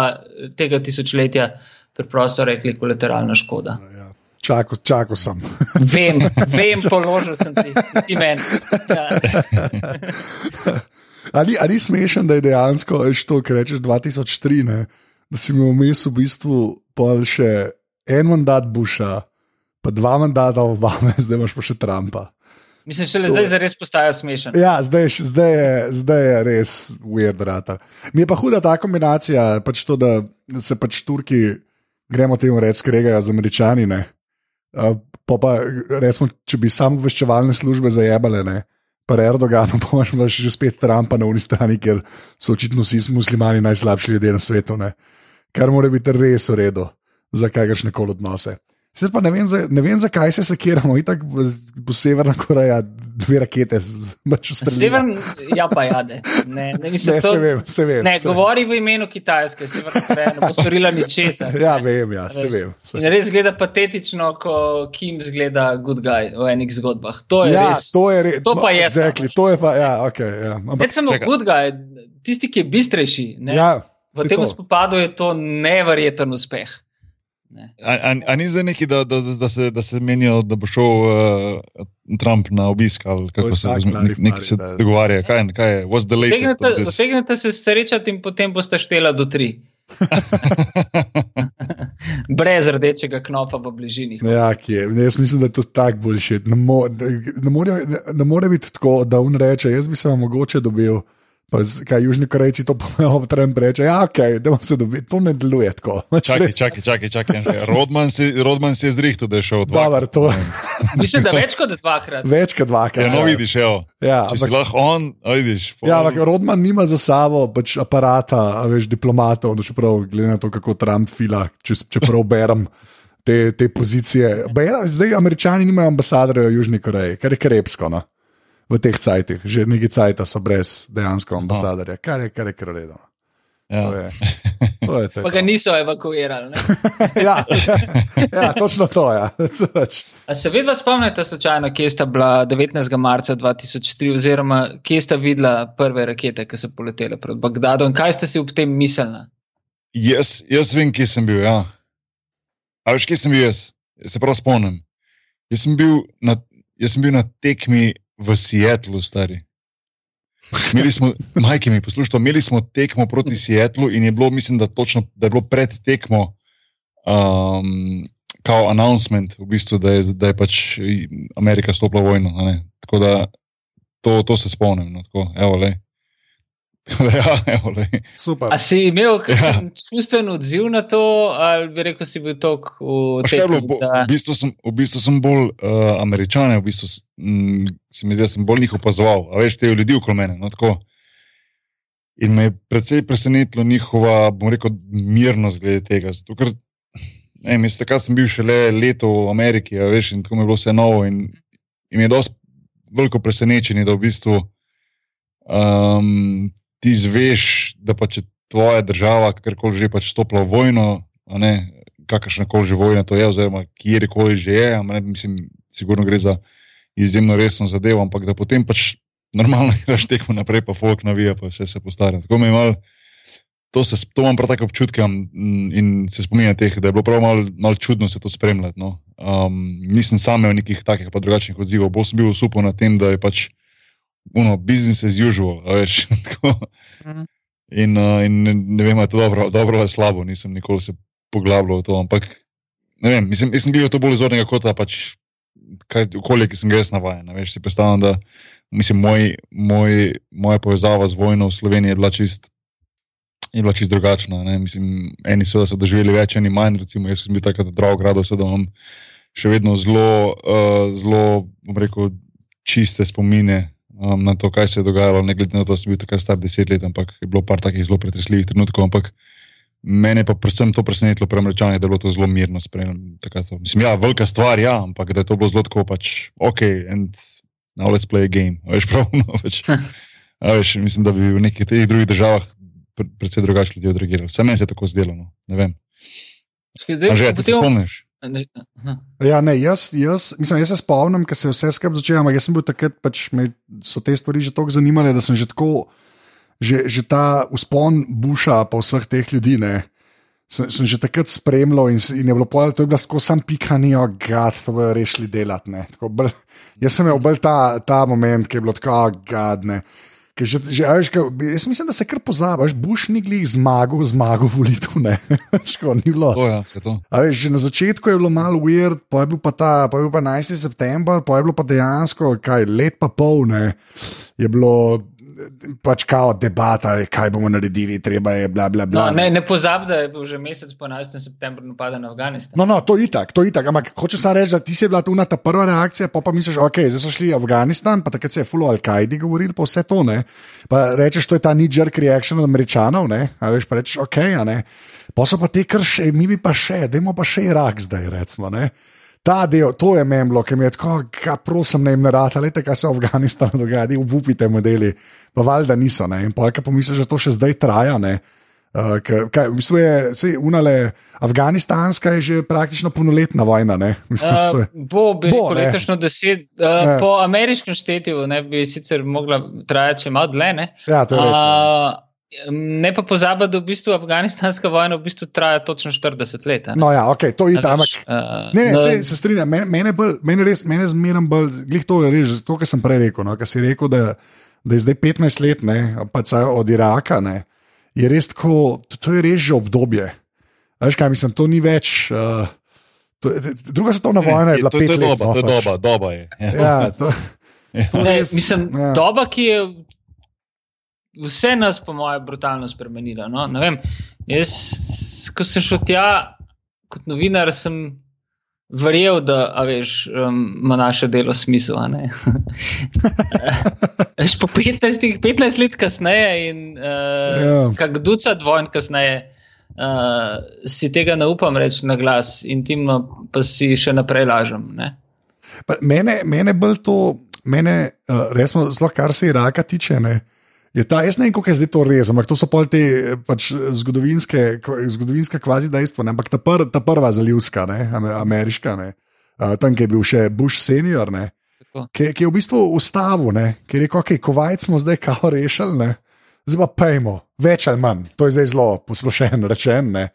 tega tisočletja preprosto rekli kolateralna škoda. Ja. Čakal, čakal sem. Vem, vem, položil sem ti, ti meni. Ja. Ali ni smešen, da je dejansko to, kar rečeš 2003, ne? da si imel vmes v bistvu pol še en mandat Busha, pa dva mandata Obama, zdaj imaš pa še Trumpa. Mislim, da zdaj je res postaja smešen. Ja, zdaj, zdaj, je, zdaj je res weird. Rata. Mi je pa huda ta kombinacija, pač to, da se pač Turki, gremo temu reči, skregajo z američani. Uh, pa pa, recimo, če bi samo obveščevalne službe zajebale, ne, pa Erdogan, pa imaš že spet Trumpa na unji strani, ker so očitno vsi muslimani najslabši ljudje na svetu. Ne. Kar mora biti res v redu za kakršne koli odnose. Sedaj pa ne vem, za, ne vem, zakaj se sekiramo, tako bo Severna Koreja dve rakete pač ustrelila. Sever, ja, pa ja, ne. Ne, mislim, ne to, se vem, se vem. Ne, se govori v imenu Kitajske, Severna Koreja ne bo storila ničesar. Ja, vem, ja, se vem. Se. In res zgleda patetično, ko Kim zgleda good guy v enih zgodbah. To je ja, res. To, je res, to pa je. Exactly, to je pa, ja, ok. Ja. Ne samo good guy, tisti, ki je bistrejši. Ne? Ja, v tem spopadu je to neverjeten uspeh. Ali ni zdaj neki, da, da, da, se, da se menijo, da bo šel uh, Trump na obisk ali kako se bo zgodilo? Nekaj se dogovarja, kaj, kaj je, what's the latest? Dosegnete se srečati in potem boste štela do tri. Brez rdečega knopa v bližini. Ja, je, ne, jaz mislim, da je to tako boljše. Ne, mo, ne, ne, ne, ne more biti tako, da on reče: Jaz bi se vam mogoče dobil. Pa, kaj Južni Korejci to pomejo, Trump reče, ja, okay, da se dobi, to ne deluje tako. Čakaj, čakaj, čakaj, čakaj. Rodman, si, Rodman si je zrihtel, da je šel dva. Dobar, to... Mislim, da več kot dvakrat. Več kot dvakrat. Ja, no, vidiš, evo. Ja, ampak, lahko on, vidiš. Ja, ampak Rodman nima za sabo pač aparata, veš, diplomatov, no, čeprav glede na to, kako Trump fila, če, čeprav berem. Te, te pozicije. Ja, zdaj, američani nimajo ambasadorja v Južni Koreji, kar je krepsko. No? V teh cajtih, že nekaj cajta so brez dejansko ambasadorja, kar je kar je kraljedo. Ja. Pa ga niso evakuirali. ja, ja, ja, točno to je. Ja. Se vedno spomnite, slučajno, kje sta bila 19. marca 2003, oziroma kje sta videla prve rakete, ki so poletele pred Bagdadom in kaj ste si ob tem mislili? Jaz, jaz vem, kje sem bil. Ja. A veš, kje sem bil jaz? Se prav spomnim. Jaz sem bil na, jaz sem bil na tekmi v Seattlu, stari. Imeli smo, majke mi poslušajte, imeli smo tekmo proti Seattlu in je bilo, mislim, da, točno, da je bilo pred tekmo, um, kao announcement, v bistvu, da, je, da je pač Amerika stopila vojno. Tako da to, to se spomnim. No, tako, evo, ja, evo, A si imel ja. čustven odziv na to, ali bi rekel, si bil tok v tem? V bistvu sem, v bistvu sem bolj uh, američane, v bistvu m, se mi zdi, da sem bolj njih opazoval, a veš, te ljudi okoli mene. No, In me je precej presenetilo njihova, bom rekel, mirnost glede tega. Zato, ker, ne, mislim, takrat sem bil šele leto v Ameriki, a veš, in tako mi je bilo vse novo. In, in mi je dosti veliko presenečenje, da v bistvu um, ti zveš, da pa če tvoja država, kakorkoli že pač stopila v vojno, kakršna koli že vojna to je, oziroma kjerkoli že je, ne, mislim, sigurno gre za izjemno resno zadevo, ampak da potem pač normalno greš tekmo naprej, pa folk navija, pa vse se postara. Tako mi je malo. To, se, to imam prav tako občutke in se spominjam teh, da je bilo prav malo mal čudno se to spremljati. No. Um, nisem sam imel nekih takih pa drugačnih odzivov, sem bil super na tem, da je pač uno, business as usual, veš. Mhm. in, uh, in ne vem, ali je to dobro, dobro ali slabo, nisem nikoli se poglabljal v to. Ampak ne vem, mislim, sem gledal to bolj zornega kota, pač kaj, okolje, ki sem ga jaz navajen. Veš, si predstavljam, da mislim, moj, moj, moja povezava z vojno v Sloveniji je bila čist. Je bila čisto drugačna. Mislim, eni so, so doživeli več, eni manj. Recimo, jaz sem bil takrat zdrav, grado, da imam še vedno zelo, uh, zelo rekel, čiste spomine um, na to, kaj se je dogajalo, ne glede na to, da sem bil takrat star deset let, ampak je bilo par takih zelo pretresljivih trenutkov. Ampak mene pa predvsem to presenetilo pri američanih, da je bilo to zelo mirno spremljeno. Mislim, ja, velika stvar, ja, ampak da je to bilo zelo tako, pač ok, and now let's play a game. Veš, pravno, pač, veš, mislim, da bi v nekih teh drugih državah predvsej drugače ljudje odreagirali. Vse meni se je tako zdelo, no. ne vem. Zdaj, že, potem, Ja, ne, jaz, jaz, mislim, jaz se spomnim, ker se je vse skupaj začelo, ampak jaz sem bil takrat, pač me so te stvari že tako zanimale, da sem že tako, že, že ta uspon Buša, pa vseh teh ljudi, ne, sem, sem že takrat spremljal in, in je bilo povedano, to je bilo tako sam pikanijo, gad, to bojo rešili delati. Bolj, jaz sem imel bolj ta, ta moment, ki je bilo tako gadne. Že, že, veš, ka, jaz mislim, da se kar pozabiš, boš nikoli zmagal, zmagal volitev. Ško, ni bilo. Oh, ja, veš, že na začetku je bilo malo weird, pa je bil pa ta, pa je bil pa 11. september, pa je bilo pa dejansko, kaj let pa pol, ne, je bilo pač kao debata, kaj bomo naredili, treba je bla bla bla. No, ne ne pozabi, da je bil že mesec po 11. septembru napaden na Afganistan. No, no, to je itak, to je itak. Ampak hoče samo reči, da ti si bila tu na ta prva reakcija, pa pa misliš, ok, zdaj so šli v Afganistan, pa takrat se je full Al-Kaidi govoril, pa vse to ne. Pa rečeš, to je ta knee-jerk reaction od američanov, ne, a veš, pa rečeš, ok, a ne. Pa so pa te krše, mi bi pa še, dajmo pa še Irak zdaj, recimo, ne ta del, to je memlo, ki mi je tako, ka, prosim, ne imenujte, le te, kaj se v Afganistanu dogaja, upite modeli, pa valjda niso. Ne? In pa, kaj pomisliš, da to še zdaj traja. Ne? Uh, kaj, v bistvu je, sej, unale, Afganistanska je že praktično polnoletna vojna. Mislim, uh, bo, bi rekel, letošnjo deset, uh, po ameriškem štetju, ne bi sicer mogla trajati še malo dlje. Ja, to je res. Uh, Ne pa pozabi, da v bistvu afganistanska vojna v bistvu traja točno 40 let. Ne? No, ja, ok, to je tam. Uh, ne, ne, no, se, se strinjam, mene, mene, mene res, mene zmeraj bolj, glej to je res, to, kar sem prej rekel. No, kar si rekel, da, da je zdaj 15 let, ne, pa od Iraka, ne, je res tako, to, to je res že obdobje. Veš kaj, mislim, to ni več. Uh, to, druga svetovna vojna je bila pet let. Doba, to je doba, doba je. Ja, to, ja. to ne, res, mislim, ja. doba, ki je vse nas, po mojem, brutalno spremenilo. No? Vem, jaz, ko sem šel tja kot novinar, sem verjel, da veš, um, ima naše delo smisel. Veš, po 15, 15 let kasneje in uh, yeah. Ja. kak duca dvojn kasneje. Uh, si tega ne upam reči na glas, intimno pa si še naprej lažem. Mene, mene bolj to, mene, uh, resno, zelo kar se Iraka tiče, ne, uh, Je ta, jaz ne vem, kako je zdaj to res, ampak to so pa te pač, zgodovinske, zgodovinske kvazi dejstva. Ne? Ampak ta, pr, ta prva zalivska, ne? ameriška, ne? Uh, tam je bil še Bush senior, ki, ki je v bistvu ustavil, ki je rekel, okay, kovajc smo zdaj kao rešili, zdaj pa pejmo, več ali manj. To je zdaj zelo posplošeno rečeno.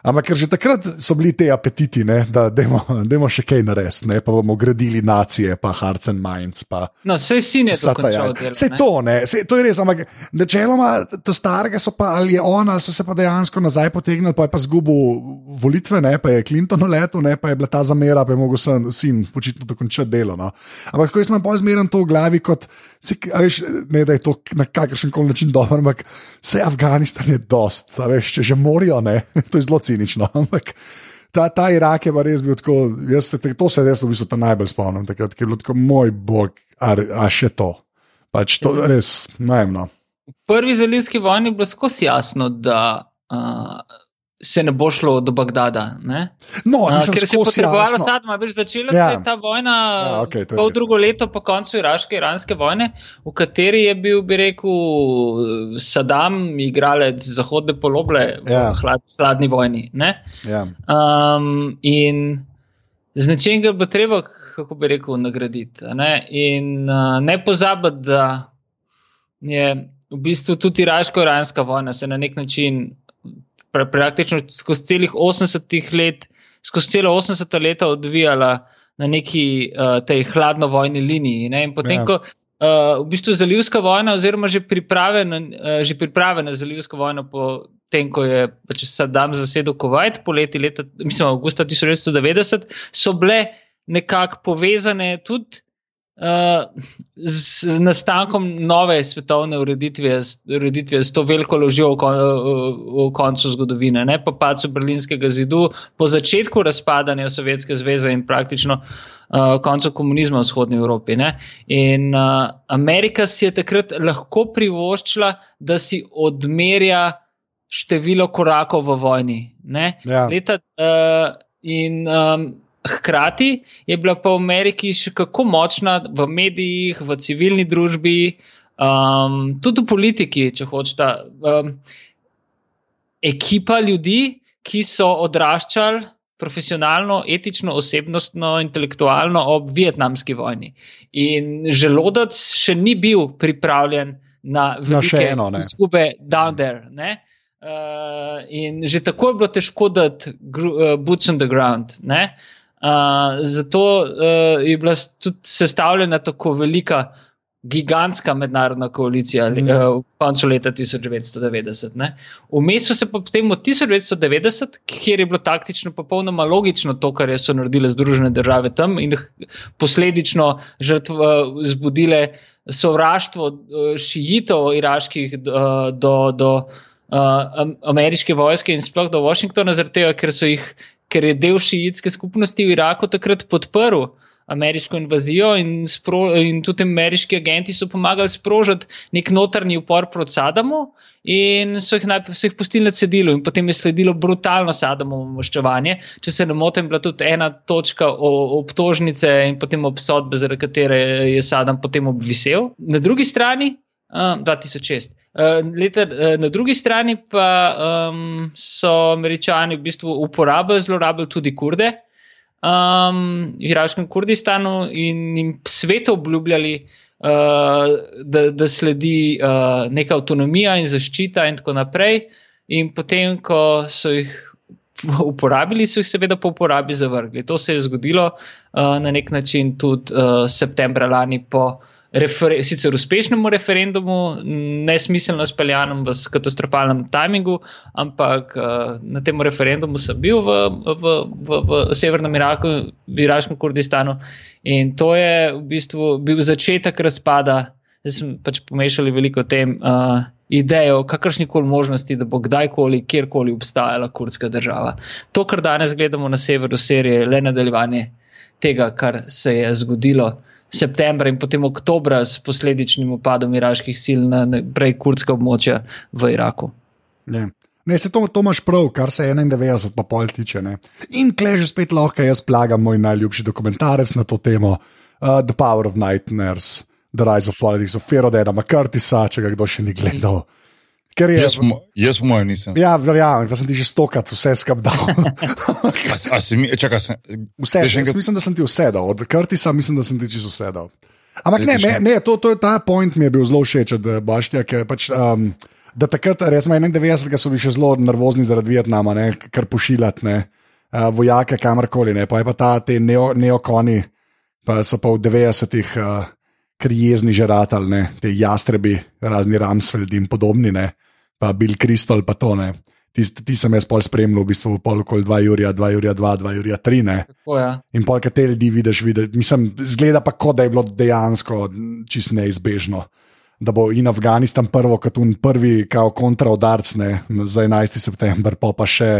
Ampak ker že takrat so bili ti apetiti, ne, da demo še kaj narediti, pa bomo gradili nacije, pa hearts and minds. Pa, no, vse si ne znajo. Vse to, ne, vse, to je res. Ampak načeloma, te starega so pa ali je ona, so se pa dejansko nazaj potegnili, pa je pa zgubil volitve, ne, pa je Clinton letel, ne, pa je bila ta zamera, pa je mogel sin, sin počitno dokončati delo. No. Ampak ko jaz imam bolj zmeren to v glavi, kot si, veš, ne da je to na kakršen koli način dobro, ampak vse Afganistan je dost, veš, če že morijo, ne, to je zelo cinično. Ampak ta, ta Irak je pa res bil tako, jaz se, to se res v bistvu najbolj spomnim, takrat, ker je bilo tako, moj bog, a, a še to. Pač to je res najemno. V prvi zalivski vojni je bilo skozi jasno, da uh, se ne bo šlo do Bagdada. No, uh, ker se je potrebovalo Sadma, veš, začela ja. je ta vojna ja, okay, pol drugo leto po koncu iraške-iranske vojne, v kateri je bil, bi rekel, Saddam, igralec zahodne poloble ja. v hlad, hladni vojni. Ja. Um, in z nečem ga bo treba, kako bi rekel, nagraditi. Ne? In uh, ne pozabiti, da je v bistvu tudi iraško-iranska vojna se na nek način praktično skozi celih 80 let, skozi celo 80 leta odvijala na neki uh, tej hladno-vojni liniji. Ne? In potem, ja. ko uh, v bistvu zalivska vojna, oziroma že priprave na, uh, že priprave na zalivsko vojno, potem, ko je pač Saddam zasedel Kuwait poleti leta, mislim, avgusta 1990, so bile nekako povezane tudi z nastankom nove svetovne ureditve, ureditve s to veliko ložjo v, kon, v koncu zgodovine, ne pa pacu Berlinskega zidu, po začetku razpadanja Sovjetske zveze in praktično uh, koncu komunizma v vzhodnji Evropi. Ne. In uh, Amerika si je takrat lahko privoščila, da si odmerja število korakov v vojni. Ja. Leta, uh, in, um, Hkrati je bila pa v Ameriki še kako močna v medijih, v civilni družbi, um, tudi v politiki, če hočete. Um, ekipa ljudi, ki so odraščali, profesionalno, etično, osebnostno, intelektualno ob vietnamski vojni. In želodec še ni bil pripravljen na velike izgube down there. Ne? Uh, in že tako je bilo težko dati uh, boots on the ground. Uh, zato uh, je bila tudi sestavljena tako velika gigantska mednarodna koalicija mm. uh, v koncu leta 1990. Vmes so se pa potem od 1990, kjer je bilo taktično popolnoma logično to, kar so naredile Združene države tam in posledično žrtve zbudile sovraštvo uh, šijitov iraških uh, do. do Uh, ameriške vojske in sploh do Washingtona, zaradi tega, ker, jih, ker je del šiitske skupnosti v Iraku takrat podprl ameriško invazijo in, spro, in tudi ameriški agenti so pomagali sprožiti nek notrni upor proti Sadamu in so jih, najprej, so jih pustili na cedilu in potem je sledilo brutalno Sadamovo moščevanje. Če se ne motim, bila tudi ena točka obtožnice in potem obsodbe, zaradi katere je Sadam potem obvisel. Na drugi strani. Uh, 2006. Uh, leta, uh, na drugi strani pa um, so američani v bistvu uporabljali, zlorabljali tudi kurde, uh, um, v iraškem Kurdistanu in jim svetu obljubljali, uh, da, da sledi uh, neka avtonomija in zaščita, in tako naprej. In potem, ko so jih uporabili, so jih seveda po uporabi zavrgli. To se je zgodilo uh, na nek način tudi uh, septembra lani po refer sicer uspešnemu referendumu, nesmiselno speljanem v katastrofalnem tajmingu, ampak uh, na tem referendumu sem bil v, v, v, v severnem Iraku, v iraškem Kurdistanu in to je v bistvu bil začetek razpada. Zdaj smo pač pomešali veliko tem uh, idejo o kakršni koli možnosti, da bo kdajkoli, kjerkoli obstajala kurdska država. To, kar danes gledamo na severu Sirije, je le nadaljevanje tega, kar se je zgodilo septembra in potem oktobra s posledičnim upadom iraških sil na prej kurdska območja v Iraku. Ne. Ne, se to, to imaš prav, kar se 91, pa pol tiče. Ne. In kleže spet lahko jaz plagam moj najljubši dokumentarec na to temo, uh, The Power of Nightmares, The Rise of Politics, of Ferodena, Makartisa, če ga kdo še ni gledal. Mm. Je, jaz, jaz, po mojem, nisem. Ja, verjamem, da sem ti že stokrat vse skapdal. Čakaj, sem. Vse, še enkrat... Mislim, da sem ti vse dal, od Krtisa mislim, da sem ti čisto vse dal. Ampak ne, ne, ne to, to je ta point, mi je bil zelo všeč od eh, Baštja, ker pač. Um, Da takrat, res smo 91, so bili še zelo nervozni zaradi Vietnama, ne, kar pošiljati ne, uh, vojake kamorkoli. Pa je pa ta, te neo, neokoni, pa so pa v 90-ih uh, krijezni žeratali, te jastrebi, razni Ramsfeld in podobni. Ne pa Bill Crystal, pa to ne. Ti, ti sem jaz pol spremljal, v bistvu pol okoli 2 Jurija, 2 Jurija, 2, 2 Jurija, 3. Tako, ja. In pol, kaj te ljudi vidiš, vidiš, mislim, zgleda pa, kot da je bilo dejansko čist neizbežno. Da bo in Afganistan prvo, kot un prvi, kao kontraudarc za 11. september, pa pa še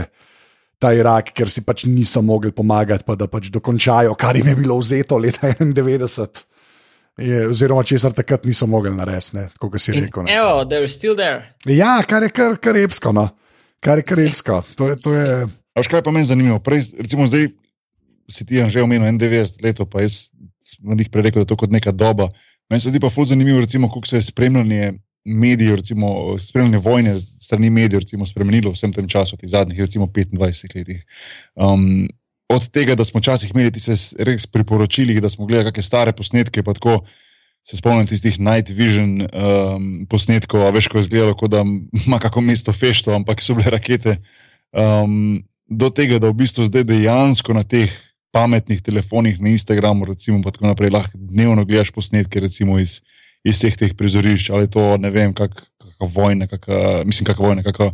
ta Irak, ker si pač niso mogli pomagati, pa da pač dokončajo, kar jim je bilo vzeto leta 91 je, oziroma česar takrat niso mogli narediti, kot si rekel. Evo, they're still there. Ja, kar je kar, kar epsko. No. Kar je kar epsko. To je, to je... Až kaj pa meni zanimivo? Prej, recimo zdaj si ti že omenil 91 let, pa jaz sem jih prej rekel, da je to kot neka doba. Meni se zdi pa fuz zanimivo, recimo, kako se je spremljanje medijev, recimo spremljanje vojne strani medijev, recimo spremenilo v vsem tem času, v teh zadnjih, recimo 25 letih. Um, od tega, da smo včasih imeli ti se res priporočili, da smo gledali kakšne stare posnetke, pa tako se spomnim tistih Night Vision um, posnetkov, veš, ko je izgledalo, kot da ima kako mesto fešto, ampak so bile rakete. Um, do tega, da v bistvu zdaj dejansko na teh pametnih telefonih, na Instagramu, recimo, pa tako naprej, lahko dnevno gledaš posnetke recimo, iz, iz vseh teh prizorišč, ali to ne vem, kakšna vojna, kak, mislim, kakšna vojna, kakšna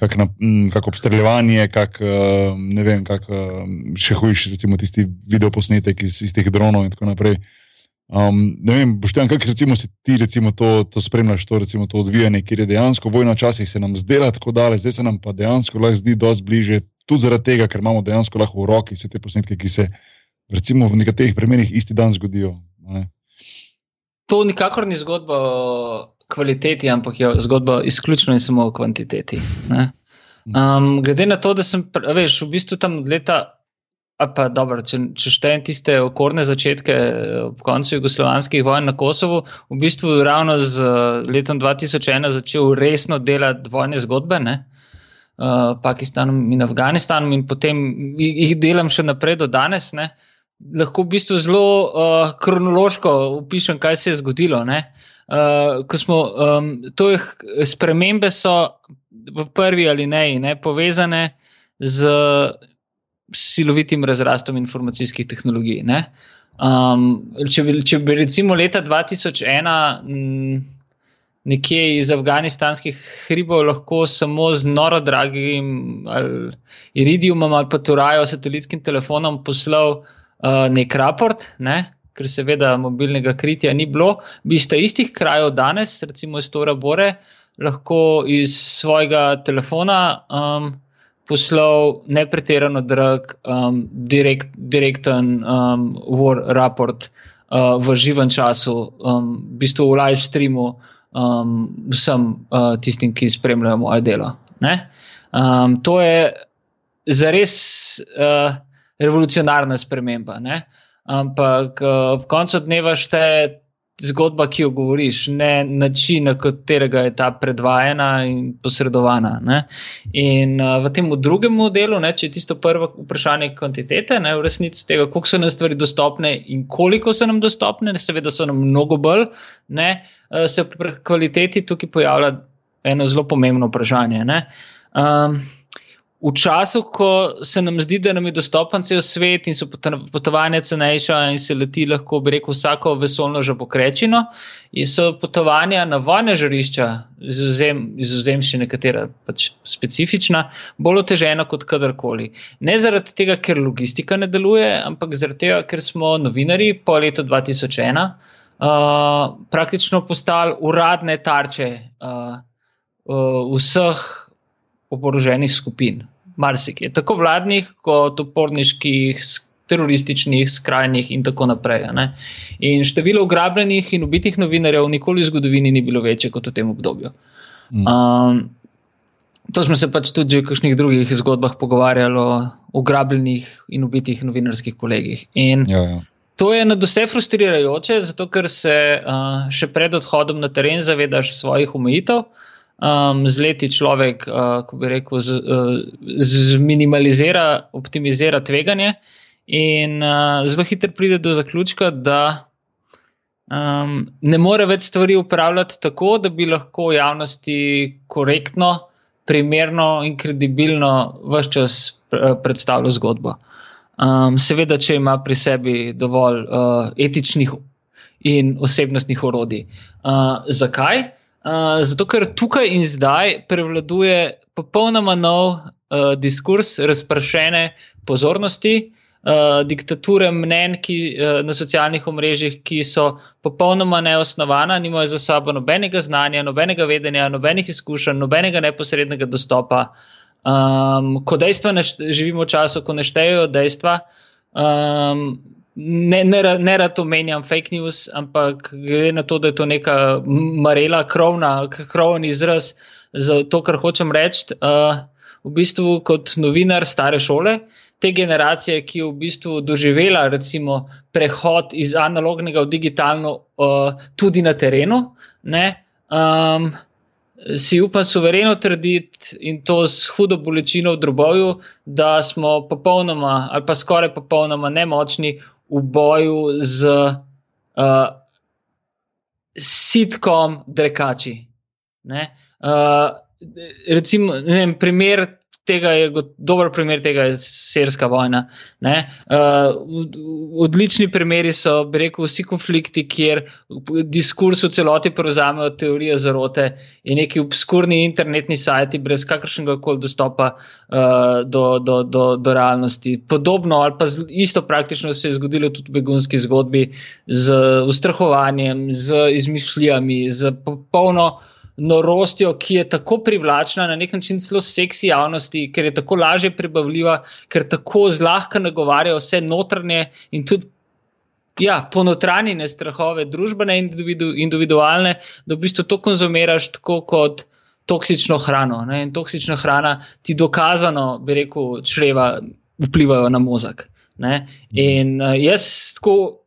kako na, kak obstreljevanje, kako ne vem, kako še hujši, recimo tisti videoposnetek iz, iz teh dronov in tako naprej. Um, ne vem, boš tam, kako recimo si ti recimo to, to spremljaš, to, recimo, to odvijanje, kjer je dejansko vojna včasih se nam zdela tako daleč, zdaj se nam pa dejansko lahko zdi dosti bliže, tudi zaradi tega, ker imamo dejansko lahko v roki vse te posnetke, ki se recimo v nekaterih primerih isti dan zgodijo. Ne? To nikakor ni zgodba kvaliteti, ampak je zgodba izključno in samo o kvantiteti. Um, glede na to, da sem, veš, v bistvu tam od leta, pa dobro, če, če štejem tiste okorne začetke ob koncu jugoslovanskih vojn na Kosovu, v bistvu ravno z letom 2001 začel resno delati vojne zgodbe. Ne? uh, Pakistanom in Afganistanom, in potem jih delam še naprej do danes. Ne. Lahko v bistvu zelo uh, kronološko opišem, kaj se je zgodilo. Uh, smo, um, to je, spremembe so v prvi ali ne, ne povezane z silovitim razrastom informacijskih tehnologij. Um, če, bi, če bi recimo leta 2001 m, nekje iz afganistanskih hribov lahko samo z noro dragim ali iridiumom ali pa turajo satelitskim telefonom poslal uh, nek raport, ne? Ker seveda mobilnega kritja ni bilo, bi iz istih krajev danes, recimo iz Tora Bore, lahko iz svojega telefona. Um, poslal nepretirano drag, um, direkt, direkten um, war report uh, v živem času, um, v bistvu v live streamu um, vsem uh, tistim, ki spremljajo moje delo. Um, to je zares uh, revolucionarna sprememba. Ne? Ampak uh, v koncu dneva šteje zgodba, ki jo govoriš, ne način, na katerega je ta predvajana in posredovana. Ne? In uh, v tem drugem modelu, ne, če je tisto prvo vprašanje kvantitete, ne, v resnici tega, koliko so nam stvari dostopne in koliko so nam dostopne, ne, seveda so nam mnogo bolj, ne, uh, se pri kvaliteti tukaj pojavlja eno zelo pomembno vprašanje. Um, v času, ko se nam zdi, da nam je dostopen cel svet in so potovanja cenejša in se leti lahko, bi rekel, vsako vesolno že pokrečino, so potovanja na vojne žarišča, izuzem še nekatera pač specifična, bolj otežena kot kadarkoli. Ne zaradi tega, ker logistika ne deluje, ampak zaradi tega, ker smo novinari po letu 2001 uh, praktično postali uradne tarče uh, uh, vseh oboroženih skupin, marsikaj, tako vladnih, kot uporniških, terorističnih, skrajnih in tako naprej. In število ugrabljenih in ubitih novinarjev nikoli v zgodovini ni bilo večje kot v tem obdobju. Mm. Um, to smo se pač tudi v kakšnih drugih zgodbah pogovarjali o ugrabljenih in ubitih novinarskih kolegih. In ja, ja. To je na vse frustrirajoče, zato ker se uh, še pred odhodom na teren zavedaš svojih omejitev, uh, um, z leti človek, uh, ko bi rekel, zminimalizira, z, z optimizira tveganje in uh, zelo hitro pride do zaključka, da um, ne more več stvari upravljati tako, da bi lahko javnosti korektno, primerno in kredibilno vse čas predstavljal zgodbo. Um, seveda, če ima pri sebi dovolj uh, etičnih in osebnostnih orodij. Uh, zakaj? Zato ker tukaj in zdaj prevladuje popolnoma nov uh, diskurs razpršene pozornosti, uh, diktature mnen ki, uh, na socialnih omrežjih, ki so popolnoma neosnovana, nimajo za sabo nobenega znanja, nobenega vedenja, nobenih izkušenj, nobenega neposrednega dostopa. Um, ko dejstva ne živimo v času, ko ne štejejo dejstva. Um, ne, ne, ne rad omenjam fake news, ampak gre na to, da je to neka marela, krovna, krovni izraz za to, kar hočem reči. Uh, v bistvu kot novinar stare šole, te generacije, ki je v bistvu doživela recimo, prehod iz analognega v digitalno, uh, tudi na terenu. Ne, um, Si upam suvereno trditi in to s hudo bolečino v drobovju, da smo popolnoma ali pa skoraj popolnoma nemočni v boju z uh, sitkom drekači. Uh, recimo, ne vem, primer tega je dober primer tega, je sirska vojna. Uh, odlični primeri so, bi rekel, vsi konflikti, kjer diskurs v celoti prevzamejo teorije zarote in neki obskurni internetni sajti brez kakršnega koli dostopa uh, do, do, do, do realnosti. Podobno ali pa isto praktično se je zgodilo tudi v begunski zgodbi z ustrahovanjem, z izmišljami, z popolno norostjo, ki je tako privlačna, na nek način celo seksi javnosti, ker je tako lažje prebavljiva, ker tako zlahka nagovarja vse notranje in tudi ja, ponotranjene strahove, družbene in individu, individualne, da v bistvu to konzumiraš tako kot. Toksično hrano. Ne? In toksična hrana ti dokazano, bi rekel, čreva vplivajo na možak. In uh, jaz tako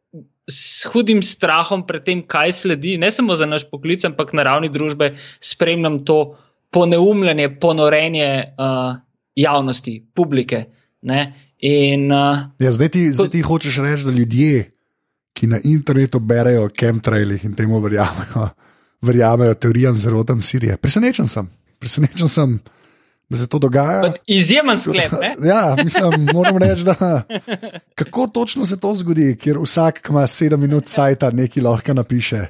s hudim strahom pred tem, kaj sledi, ne samo za naš poklic, ampak na ravni družbe, spremljam to poneumljanje, ponorenje uh, javnosti, publike. In, uh, ja, zdaj, ti, to, zdaj ti hočeš reči, da ljudje, ki na internetu berejo chemtrailih in temu verjamejo, verjamejo teorijam zerotam Sirije. Presenečen sem, presenečen sem. Da se to dogaja. Izjemen sklep. ja, mislim, moram reči, da kako točno se to zgodi, ker vsak, ima sedem minut sajta, nekaj lahko napiše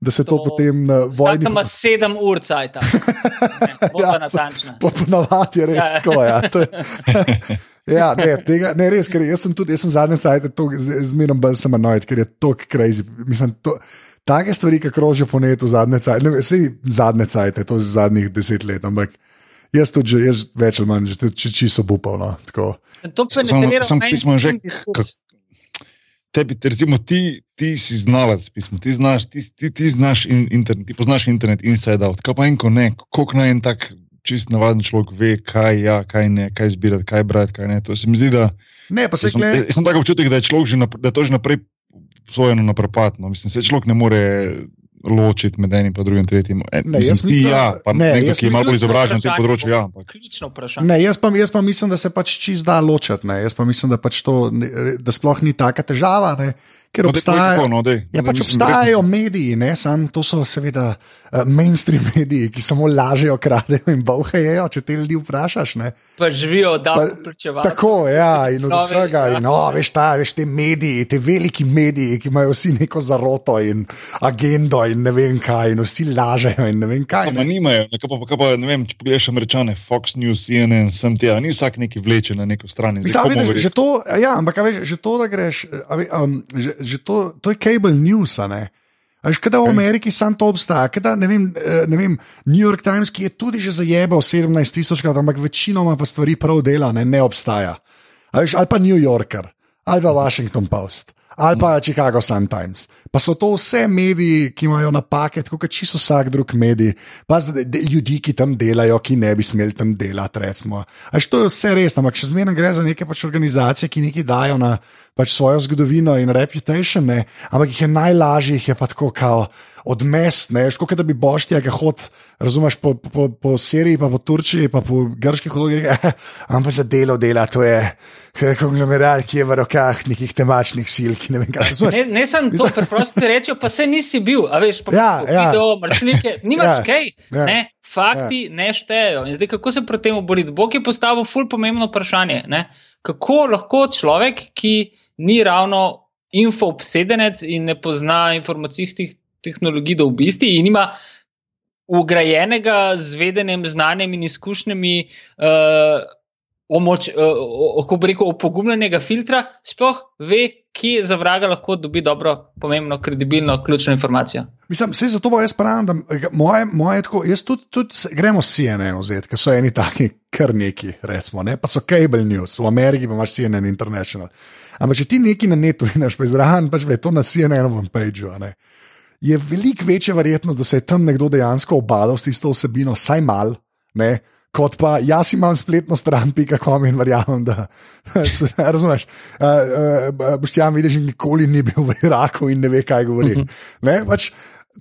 da se to, to potem na vojni. Tam ima sedem ur cajt, ja, natančno. Ponovadi je res ja. tako. Ja, ja ne, tega, ne, res, ker jaz sem tudi, jaz sem zadnji cajt, zmerno bolj sem anojit, ker je to crazy. Mislim, to, take stvari, ki krožijo po netu zadnje cajt, ne vem, zadnje cajt, to je zadnjih deset let, ampak. Jaz tudi, že, jaz več ali manj, če čisto upal. No, to pa ne gre za pismo, že tebi, recimo, ti, ti si znalec pisma, ti znaš, ti, ti, ti znaš in, internet, ti poznaš internet inside out. Kaj pa enko ne, koliko naj en tak čist navaden človek ve, kaj ja, kaj ne, kaj zbirati, kaj brati, kaj ne. To se mi zdi, da. Ne, pa se jaz, sem, jaz sem tako občutek, da je človek že, napre, da je to že naprej svojeno na propad. No. Mislim, se človek ne more ločiti med enim in drugim, tretjim. E, ne, mislim, jaz mislim, ti, ja, pa ne, nekdo, ki je malo bolj izobražen na tem področju. Ja, Ključno vprašanje. Ne, jaz, pa, jaz pa mislim, da se pač čist da ločiti. Jaz pa mislim, da, pač to, da sploh ni taka težava. Ne. Ker no, obstajajo, tako, no, dej, ja, pač obstajajo resno. mediji, ne, sam, to so seveda uh, mainstream mediji, ki samo lažejo, kradejo in bohajo, če te ljudi vprašaš. Ne. Pa živijo da pričevati. Tako, ja, in od vsega. In, oh, veš, ta, veš, te mediji, te veliki mediji, ki imajo vsi neko zaroto in agendo in ne vem kaj, in vsi lažejo in ne vem kaj. Samo nimajo, ne, pa, pa, pa, ne vem, če pogledaš američane, Fox News, CNN, sem ti, ni vsak neki vleče na neko stran. Mislim, vidiš, že to, ja, ampak veš, že to, da greš. Um, že, že to, to je cable news. Veš, kada v Ameriki sam to obstaja, kada, ne, vem, eh, ne vem, New York Times, ki je tudi že zajebal 17 tisoč ampak večinoma pa stvari prav dela, ne, ne obstaja. Veš, ali pa New Yorker, ali pa Washington Post ali pa Chicago Sun-Times. Pa so to vse mediji, ki imajo napake, tako kot čisto vsak drug medij, pa zdaj ljudi, ki tam delajo, ki ne bi smeli tam delati. Až to je vse res, ampak še zmeraj gre za neke pač organizacije, ki nekaj dajo na pač svojo zgodovino in reputation, ne? ampak jih je najlažje, jih je pa tako kao odmes, ne, škoda, da bi boštija, ki hod, razumeš, po, po, po Siriji, pa po Turčiji, pa po grških hodogih, ampak za delo dela, to je konglomerat, ki je v rokah nekih temačnih sil, ki ne vem, kaj so. Ne, ne sem to, preprosto ti rečem, pa se nisi bil, a veš, pa ja, ja. video, mršnike, nimaš ja, kaj, ja, ne. Fakti ja. ne štejejo. In zdaj, kako se proti temu boriti? Bog je postavil ful pomembno vprašanje. Ne? Kako lahko človek, ki ni ravno info-obsedenec in ne pozna informacijskih tehnologij do obisti in ima ugrajenega z vedenjem, znanjem in izkušnjami, uh, omoč, uh, kako bi rekel, opogumljenega filtra, sploh ve, kje za vraga lahko dobi dobro, pomembno, kredibilno, ključno informacijo. Mislim, vse zato bo jaz pravim, da moje, moje tako, jaz tudi, tudi gremo CNN, oziroma, ker so eni taki, kar neki, recimo, ne? pa so cable news, v Ameriki pa imaš CNN International. Ampak če ti nekaj na netu vidiš, pa izrahan, pač ve to na CNN-ovem pageu je veliko večja verjetnost, da se je tam nekdo dejansko obadal s tisto vsebino, vsaj mal, ne, kot pa jaz imam spletno stran, pika kom in verjamem, da se razumeš. Uh, uh, Boš ti jam videl, že nikoli ni bil v Iraku in ne ve, kaj govori. Uh mhm. -huh. ne, pač,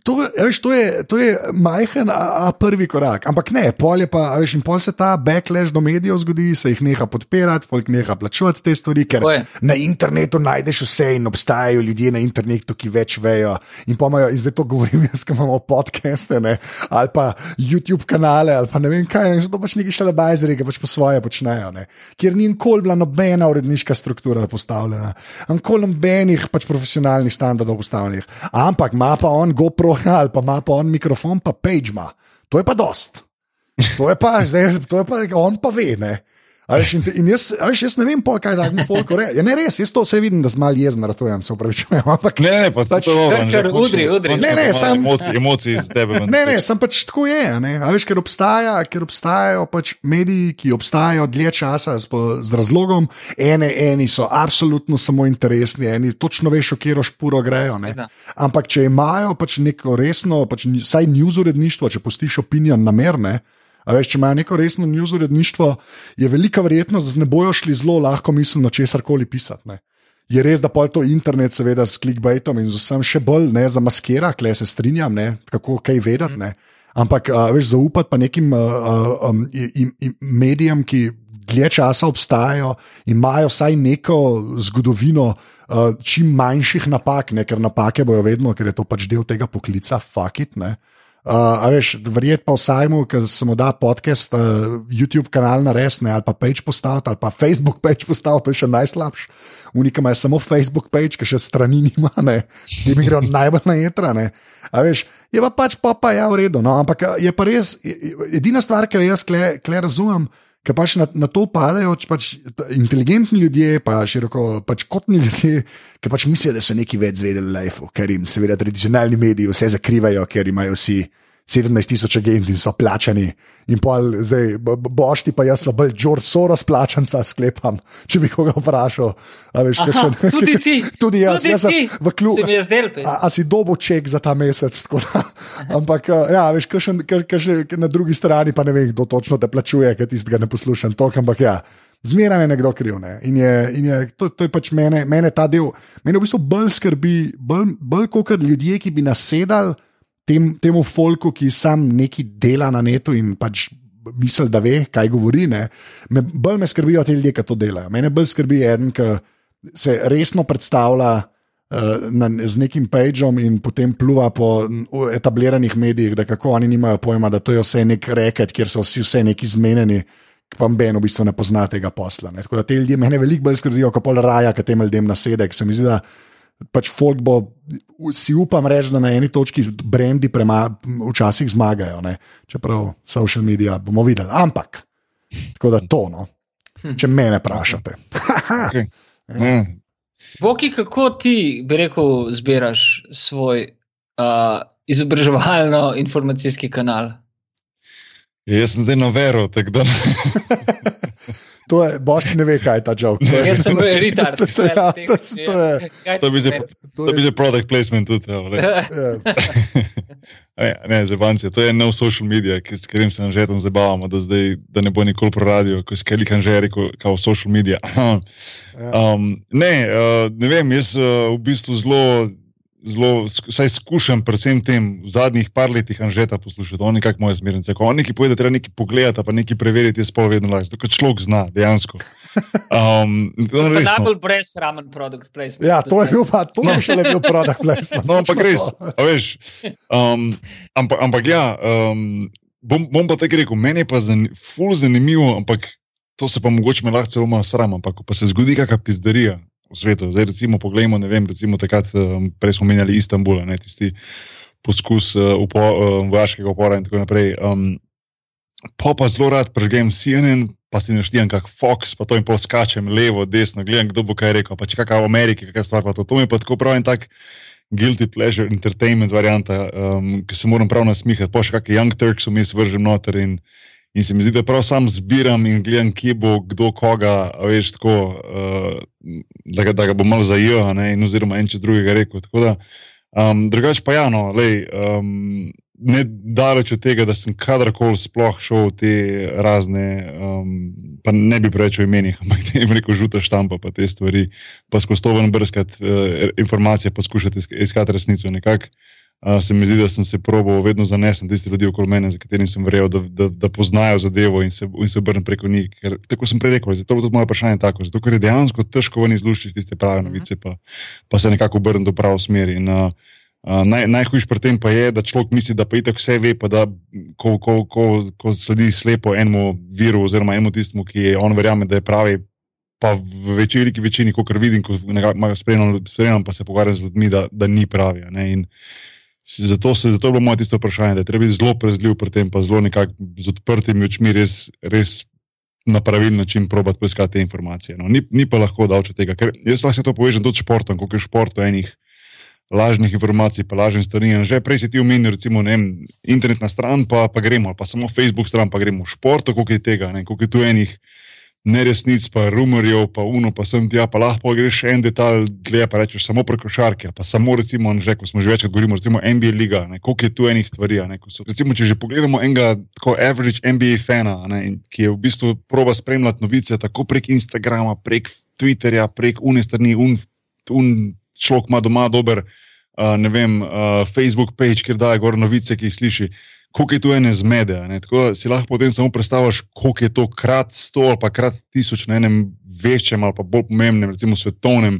To, veš, to, je, to je majhen, a, a prvi korak. Ampak ne, pol je pa, veš, in pol se ta backlash do medijev zgodi, se jih neha podpirati, folk neha plačevati te stvari, ker na internetu najdeš vse in obstajajo ljudje na internetu, ki več vejo. In pomajo, in zdaj to govorim, jaz, ki imamo podcaste, ne, ali pa YouTube kanale, ali pa ne vem kaj, in zato pač neki šele bajzeri, ki pač po svoje počnejo, ne, kjer ni nikoli bila nobena uredniška struktura postavljena, nikoli nobenih pač profesionalnih standardov postavljenih. Ampak ima pa on GoPro pro, ali pa ima pa on mikrofon, pa page ima. To je pa dost. To je pa, zdaj, to je pa, on pa ve. Ne? Veš, in, in jaz, veš, jaz ne vem, pol, kaj da mi polk reče. Ja, ne, res, jaz to vse vidim, da zmal jezen, ratujem, se upravičujem. Ampak, ne, ne, pa pač, to je kar udri, udri. Ne, ne, sem emocij, emocij iz tebe. Ne, ne, sem pač tako je. A veš, ker, obstaja, ker obstajajo pač mediji, ki obstajajo dlje časa z, z razlogom. Ene, eni so absolutno samo interesni, eni točno veš, v kjero špuro grejo. Ne. Ampak če imajo pač neko resno, pač, saj news uredništvo, če postiš opinion namerne. A veš, če imajo neko resno news uredništvo, je velika verjetnost, da ne bojo šli zelo lahko misliti, česar koli pisati. Ne. Je res, da pa je to internet, seveda, s clickbaitom in z vsem še bolj ne zamaskira, kle se strinjam, ne, kako kaj vedeti. Ne. Ampak uh, veš, zaupati pa nekim uh, um, im, im, medijem, ki dlje časa obstajajo in imajo vsaj neko zgodovino uh, čim manjših napak, ne? ker napake bojo vedno, ker je to pač del tega poklica, fakit. A veš, verjetno pa vsaj mu, ki se mu da podcast, uh, YouTube kanal na resne, ali pa page postaviti, ali pa Facebook page postaviti, to je še najslabše. Unika ima samo Facebook page, ki še strani nima, ne, ki mi gre najbolj na jedra. A veš, je pa pač pa, pa ja, v redu. No, ampak je pa res, edina stvar, ki jo jaz kle, kle razumem. Ker pač na, na to padajo pač inteligentni ljudje, pa široko pač kotni ljudje, ki pač mislijo, da so neki več zvedeli v lifeu, ker jim seveda tradicionalni mediji vse zakrivajo, ker imajo vsi. 17 tisoč agentov so plačani, in pa zdaj, bošti pa jaz, pa bolj George Soros plačanca sklepam, če bi koga vprašal. Veš, Aha, še, tudi ti. tudi jaz, tudi jaz sem v klubu. A, a si dobo ček za ta mesec. Ampak, ja, veš, kaj na drugi strani pa ne vem, kdo točno te plačuje, ker tistega ne poslušam. Tok, ampak ja. Zmeraj je nekdo kriv. Ne? In, je, in je, to, to je pač mene, mene ta del. Mene v bistvu bolj skrbi, bolj, bolj kot ljudje, ki bi nasedali tem, temu folku, ki sam neki dela na netu in pač misli, da ve, kaj govori. Me, bolj me skrbijo ti ljudje, ki to delajo. Mene bolj skrbi en, ki se resno predstavlja uh, na, z nekim pageom in potem pluva po etabliranih medijih, da kako oni nimajo pojma, da to je vse nek reket, kjer so vsi vse neki zmenjeni. Pa meni v bistvu ne pozna tega posla. Ne. Tako da te ljudi mene veliko bolj skrbijo, kot pol raja, ki tem ljudem nasedek. Se mi zdi, da pač folk bo, si upam reči, da na eni točki brendi včasih zmagajo, ne? čeprav social medije bomo videli. Ampak, tako da to, no. če me ne vprašate. okay. mm. Boki, kako ti, bi rekel, zbiraš svoj uh, izobraževalno-informacijski kanal? Jaz sem zdaj na veru, tako da. To je, boš ne ve, kaj je ta joke. Jaz sem bil retard. To bi že product placement tudi. Ja. ne, ne zebanci, to je nov social media, s katerim se že tam zabavamo, da, zdaj, da ne bo nikoli pro radio, ko si kelikan že rekel, kao social media. Ja. um, ne, uh, ne vem, jaz uh, v bistvu zelo zelo, vsaj skušam, predvsem tem v zadnjih par letih, anžeta poslušati, oni kak moje smernice. Ko oni ki povedo, da treba nekaj pogledati, pa nekaj preveriti, je spolo vedno lažje. To človek zna, dejansko. Um, to je res, najbolj brezramen produkt placement. Ja, to je bil pa, to je še le bil produkt placement. No, ampak res, veš. Um, ampak, ampak ja, um, bom, bom pa tako rekel, meni je pa zan, ful zanimivo, ampak to se pa mogoče me lahko celo malo sram, ampak pa se zgodi kakšna pizderija v svetu. Zdaj, recimo, poglejmo, ne vem, recimo takrat, um, prej smo menjali Istanbul, ne tisti poskus uh, upo, uh, vojaškega upora in tako naprej. Um, pa pa zelo rad prežgem CNN, pa si naštejem kak Fox, pa to jim poskačem levo, desno, gledam, kdo bo kaj rekel, pa če kakšna v Ameriki, kakšna stvar pa to. To mi pa tako pravi tak. Guilty pleasure entertainment varianta, um, ki se moram prav nasmihati, pa še kakšne Young Turks, vmes vržem noter in In se mi zdi, da prav sam zbiram in gledam, kje bo kdo koga, veš, tako, uh, da, ga, da ga bo malo zajel, in oziroma en če drugega rekel. Da, um, drugač pa ja, no, lej, um, ne daleč od tega, da sem kadarkoli sploh šel v te razne, um, pa ne bi preveč o imenih, ampak te jim reko žuta štampa, pa te stvari, pa skozi to ven brskati uh, informacije, poskušati iskati resnico nekako. Uh, se mi zdi, da sem se probil vedno zanesti na tiste ljudi okoli mene, za katerimi sem verjel, da, da, da poznajo zadevo in se, se obrnem preko njih. Ker, tako sem prej rekel, zato je tudi moje vprašanje tako. Zato, ker je dejansko težko ven izluščiti tiste prave mhm. novice, pa, pa se nekako obrnem do prave smeri. In, uh, uh, naj, najhujš pri tem pa je, da človek misli, da pa itek vse ve, pa da ko, ko, ko, ko sledi slepo enemu viru oziroma enemu tistemu, ki je on verjame, da je pravi. Pa v večini, večini kot vidim, ko spremljam, spremljam, pa se pogovarjam z ljudmi, da, da ni pravi. In, Zato, se, zato je bilo moje tisto vprašanje, da je treba biti zelo prezljiv pri tem, pa zelo nekako z odprtimi očmi, res, res na pravilen način probati poiskati te informacije. No, ni, ni pa lahko davče tega, ker jaz lahko se to povežem tudi s športom, koliko je šport enih lažnih informacij, pa lažnih stvari. Že prej si ti omenil, recimo, ne, internetna stran, pa, pa gremo, pa samo Facebook stran, pa gremo v šport, koliko je tega, ne, koliko je tu enih neresnic, pa rumorjev, pa uno, pa sem ti, pa lahko greš en detalj, gleda pa rečeš samo preko šarke, pa samo recimo, že ko smo že večkrat govorili, recimo NBA liga, ne, koliko je tu enih stvari. Ne, so, recimo, če že pogledamo enega tako average NBA fana, ne, ki je v bistvu proba spremljati novice tako prek Instagrama, prek Twitterja, prek unestrni, un, un človek ima doma dober, uh, ne vem, uh, Facebook page, kjer daje gor novice, ki jih sliši koliko je to ene zmede. Ne? Tako si lahko potem samo predstavljaš, koliko je to krat sto ali pa krat tisoč na enem večjem ali pa bolj pomembnem, recimo svetovnem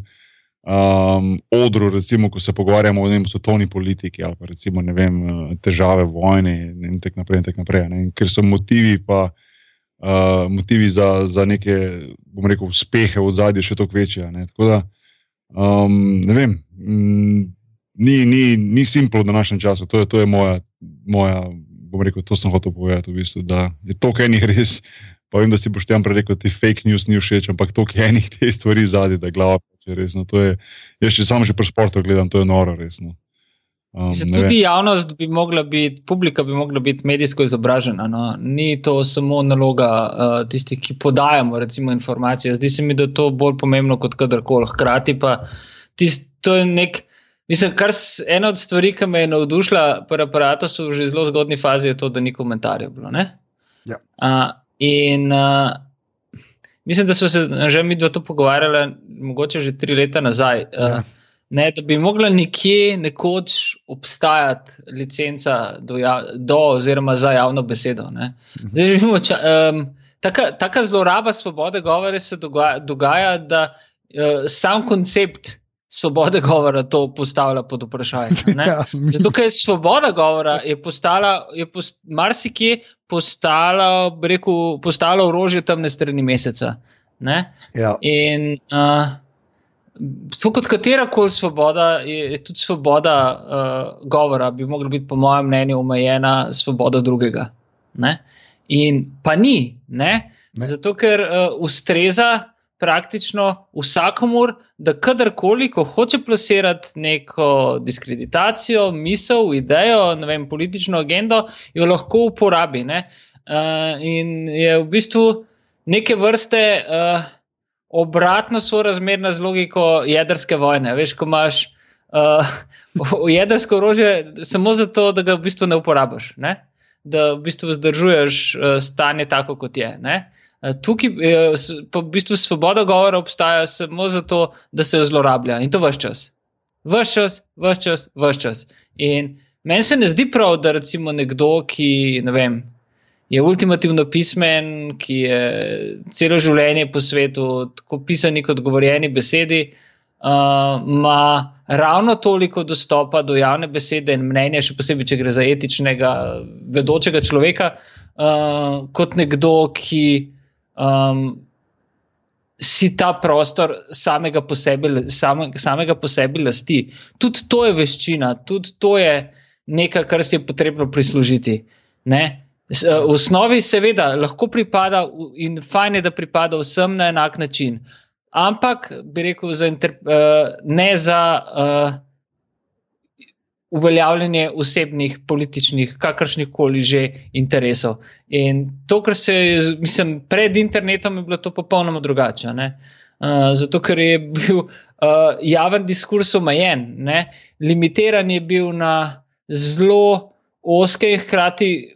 um, odru, recimo, ko se pogovarjamo o vem, svetovni politiki ali pa recimo vem, težave vojne in tako naprej. In tak naprej in ker so motivi pa. Uh, motivi za, za neke, bomo rekel, uspehe v zadnji še toliko večji. Tako da, um, ne vem, m, ni, ni, ni simplo v današnjem času, to je, to je moja, moja, bom rekel, to sem hotel povedati, v bistvu, da je to, kaj ni res. Pa vem, da si boš tam rekel, ti fake news ni všeč, ampak to, kaj enih te stvari zadnji, da glava je resno. To je, jaz še samo že pri sportu gledam, to je noro resno. Um, tudi javnost bi mogla biti, publika bi mogla biti medijsko izobražena. No? Ni to samo naloga uh, tistih, ki podajamo recimo, informacije. Zdi se mi, da je to bolj pomembno kot kadarkoli. Hkrati pa tist, to je nek. Mislim, kar ena od stvari, ki me je navdušila pri aparatu, so že zelo zgodni fazi, je to, da ni komentarjev bilo. Ja. Uh, in uh, mislim, da smo se že mi dva to pogovarjali, mogoče že tri leta nazaj. Uh, ja. Ne, da bi mogla nekje nekoč obstajati licenca do, ja, do oziroma za javno besedo. Mhm. Zdaj, živimo, ča, um, taka, taka zloraba svobode govora se dogaja, dogaja da uh, sam koncept svobode govora to postavlja pod vprašanje. Ja, Zato, ker je svoboda govora, je postala, je post, marsikje postala, rekel, postala orožje temne strani meseca. Ja. In. Uh, To kot katera koli svoboda, je, je tudi svoboda uh, govora, bi mogla biti, po mojem mnenju, omejena svoboda drugega. Ne? In pa ni, ne? Ne. zato ker uh, ustreza praktično vsakomur, da kadarkoli, ko hoče plasirati neko diskreditacijo, misel, idejo, ne vem, politično agendo, jo lahko uporabi. Uh, in je v bistvu neke vrste. Uh, obratno sorazmerna z logiko jedrske vojne. Veš, ko imaš uh, jedrsko orožje samo zato, da ga v bistvu ne uporabiš, ne? da v bistvu vzdržuješ uh, stanje tako, kot je. Ne? Uh, tukaj pa v bistvu svoboda govora obstaja samo zato, da se jo zlorablja in to vse čas. Vse čas, vse čas, vse čas. In meni se ne zdi prav, da recimo nekdo, ki ne vem je ultimativno pismen, ki je celo življenje po svetu, tako pisani kot govorjeni besedi, ima uh, ravno toliko dostopa do javne besede in mnenja, še posebej, če gre za etičnega, vedočega človeka, uh, kot nekdo, ki. Um, Si ta prostor samega po sebi, same, samega po sebi lasti. Tudi to je veščina, tudi to je nekaj, kar si je potrebno prislužiti. Ne? Eh, v osnovi, seveda, lahko pripada in fajn je, da pripada vsem na enak način. Ampak, bi rekel, za uh, ne za uh, uveljavljanje osebnih, političnih, kakršnih koli že interesov. In to, kar se je, mislim, pred internetom je bilo to popolnoma drugače. Uh, zato, ker je bil uh, javen diskurs omejen, ne? limitiran je bil na zelo oske in hkrati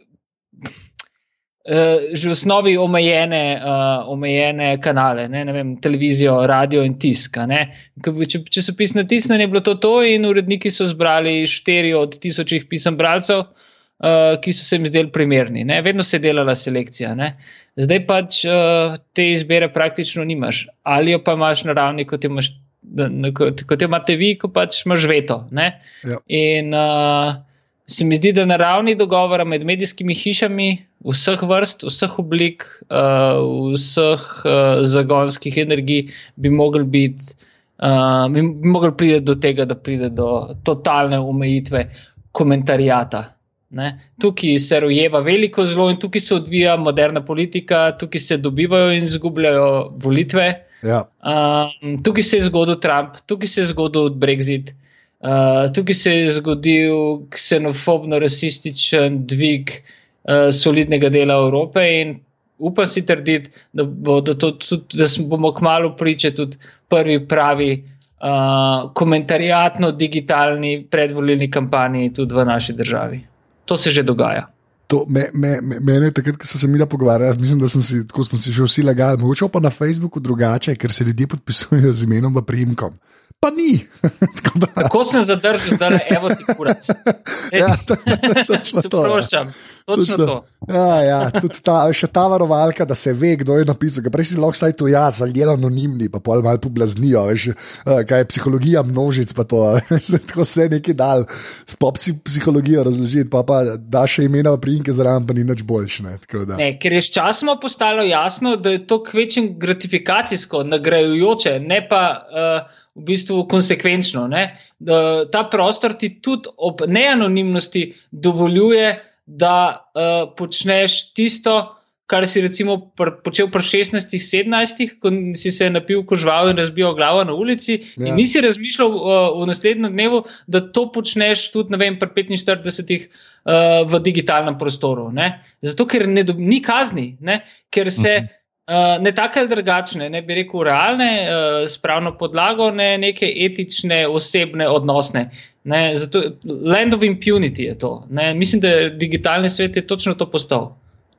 uh, že v osnovi omejene, uh, omejene kanale, ne, ne vem, televizijo, radio in tisk. Če, če so pisne tisnjene, je bilo to to, in uredniki so zbrali štiri od tisočih pisem bralcev, uh, ki so se jim zdeli primerni. Ne. Vedno se je delala selekcija. Ne. Zdaj pač uh, te izbire praktično nimaš, ali jo pa imaš na ravni, kot jo imaš. Kot, kot imate vi, ko pač imaš veto. Ja. In uh, se mi zdi, da na ravni dogovora med medijskimi hišami, vseh vrst, vseh oblik, uh, vseh uh, zagonskih energij, bi mogli biti. Uh, bi mogli priti do tega, da pride do totalne omejitve komentarjata. Ne? Tukaj se rojeva veliko zlo in tukaj se odvija moderna politika, tukaj se dobivajo in izgubljajo volitve. Ja. Um, tukaj se je zgodil Trump, tukaj se je zgodil Brexit. Uh, tukaj se je zgodil ksenofobno-rasističen dvig uh, solidnega dela Evrope in upam si trditi, da, bo, da, to, tudi, da bomo kmalo pričati tudi prvi pravi uh, komentarjatno-digitalni predvolilni kampanji tudi v naši državi. To se že dogaja. To, me, me, me, mene takrat, ko sem se mi da pogovarjal, mislim, da si, tako smo si že vsi lagali, mogoče pa na Facebooku drugače, ker se ljudje podpisujejo z imenom in primkom. Pa ni. Tako, sem zadržal, da je evo ti kurac. ja, to, točno to. Proščam, točno to. Ja, ja, tudi ta, še ta varovalka, da se ve, kdo je napisal. Prej si lahko saj to jaz, ali je anonimni, pa pol malo poblaznijo, veš, eh, kaj je psihologija množic, pa to, veš, tako se neki dal s pop psihologijo razložiti, pa pa da še imena prinke zraven, pa ni nič boljš. Ne, ne, ker je sčasoma postalo jasno, da je to kvečem gratifikacijsko, nagrajujoče, ne pa. Uh, v bistvu konsekvenčno. Ne? Ta prostor ti tudi ob neanonimnosti dovoljuje, da uh, počneš tisto, kar si recimo pr počel pri 16-17, ko si se napil kožval in razbil glavo na ulici, ja. in nisi razmišljal uh, v naslednjem dnevu, da to počneš tudi vem, pri 45 uh, v digitalnem prostoru. Ne? Zato, ker ne, ni kazni, ne? ker se. Uh mhm. -huh. Uh, ne tako ali drugačne, ne bi rekel realne, uh, spravno podlago, ne neke etične, osebne, odnosne. Ne, zato, land of impunity je to. Ne. Mislim, da je digitalni svet je točno to postal.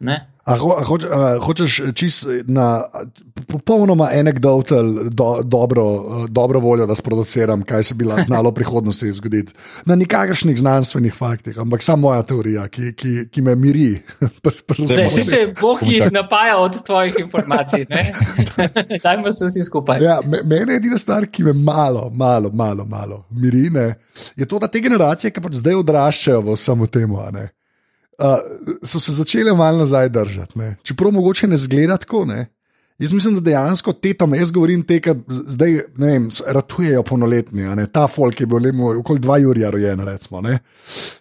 Ne. A, ho, a, hoč, a hočeš čist na popolnoma anekdotal do, dobro, dobro voljo, da sproduciram, kaj se bi lahko znalo v prihodnosti zgoditi. Na nikakršnih znanstvenih faktih, ampak samo moja teorija, ki, ki, ki me miri. Vsi se bohi napajajo od tvojih informacij, dajmo se vsi skupaj. Ja, mene je edina stvar, ki me malo, malo, malo, malo miri, ne, je to, da te generacije, ki pač zdaj odraščajo v samo temu uh, so se začele malo nazaj držati. Ne? Čeprav mogoče ne zgleda tako. Ne? Jaz mislim, da dejansko te tam, jaz govorim, te, ki zdaj vem, ratujejo polnoletni, ta folk je bil le okoli dva Jurija rojen. Recimo,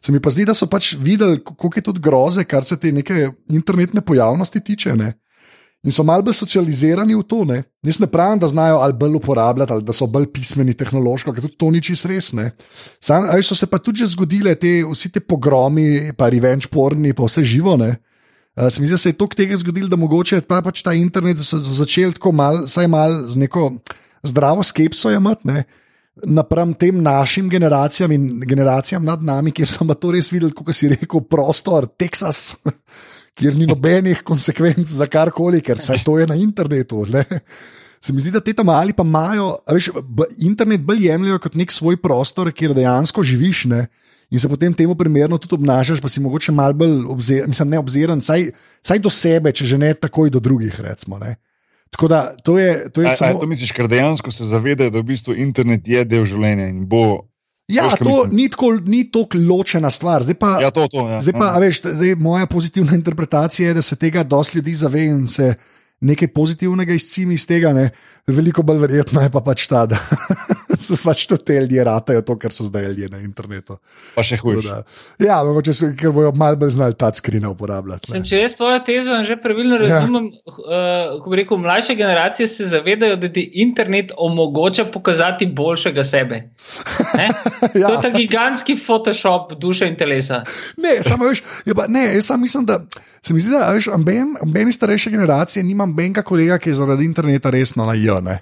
se mi pa zdi, da so pač videli, koliko je tudi groze, kar se te neke internetne pojavnosti tiče. Ne? In so malce socializirani v to. Ne? Jaz ne pravim, da znajo ali bolj uporabljati, ali da so bolj pismeni tehnološko, ker tudi to ni čisto res. Sam, ali so se pa tudi že zgodile te, vsi te pogromi, pa revenge porni, pa vse živo. Ne? Uh, se mi zdi, da se je toliko tega zgodilo, da mogoče pa pač ta internet začel tako malo, vsaj malo z neko zdravo skepso imeti. Napram tem našim generacijam in generacijam nad nami, kjer smo to res videli, kot si rekel, prostor, Teksas, kjer ni nobenih konsekvenc za karkoli, ker se to je na internetu. Ne? Se mi zdi, da te tam ali pa imajo, veš, internet bolj jemljajo kot nek svoj prostor, kjer dejansko živiš. Ne? In se potem temu primerno tudi obnašaš, pa si mogoče malo bolj obziren, mislim, ne obziren, saj, saj do sebe, če že ne takoj do drugih. Recimo, Tako da to je. To je a, samo... a, to misliš, ker dejansko se zavedajo, da v bistvu internet je del življenja in bo Ja, veš, to ni tako, ni tako ločena stvar. Zdaj pa, ja, to, to, ja. zdaj pa veš, zdaj, moja pozitivna interpretacija je, da se tega dosti ljudi zave in se nekaj pozitivnega izcimi iz tega. Ne? Veliko bolj verjetno je pa pač ta, so pač to te ljudje ratajo, to, kar so zdaj ljudje na internetu. Pa še hujše. Ja, mogoče so, ker bojo malo bolj znali ta skrine uporabljati. Sem, če jaz tvojo tezo že pravilno ja. razumem, ja. uh, ko bi rekel, mlajše generacije se zavedajo, da ti internet omogoča pokazati boljšega sebe. ja. To je ta gigantski Photoshop duše in telesa. Ne, samo veš, pa, ne, jaz sam mislim, da se mi zdi, da veš, ambeni starejše generacije nimam benka kolega, ki je zaradi interneta resno na jone.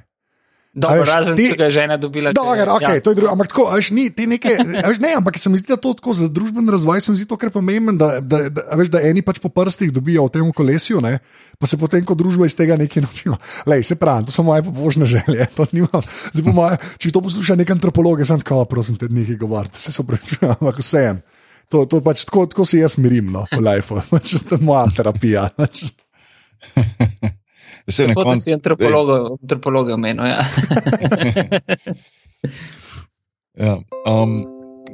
Dobro, veš, razen če ga žena dobila. Dobar, okay, ja. to je drugo. Ampak tako, veš, ni, neke, veš, ne, ampak se mi zdi, da to tako za družben razvoj, se mi zdi to kar pomembno, da, da, da, veš, da eni pač po prstih dobijo v tem kolesju, ne, pa se potem kot družba iz tega nekaj naučijo. Lej, se pravi, to so moje pobožne želje. To po moje, če to posluša nek antropolog, sem tako, prosim, te nekaj govoriti, se so prečujem, ampak vse en. To, to pač tako, tako se jaz mirim, no, v life, pač to je moja terapija. Pač. Se ne konc... si antropolog omenil. Ja. ja, um,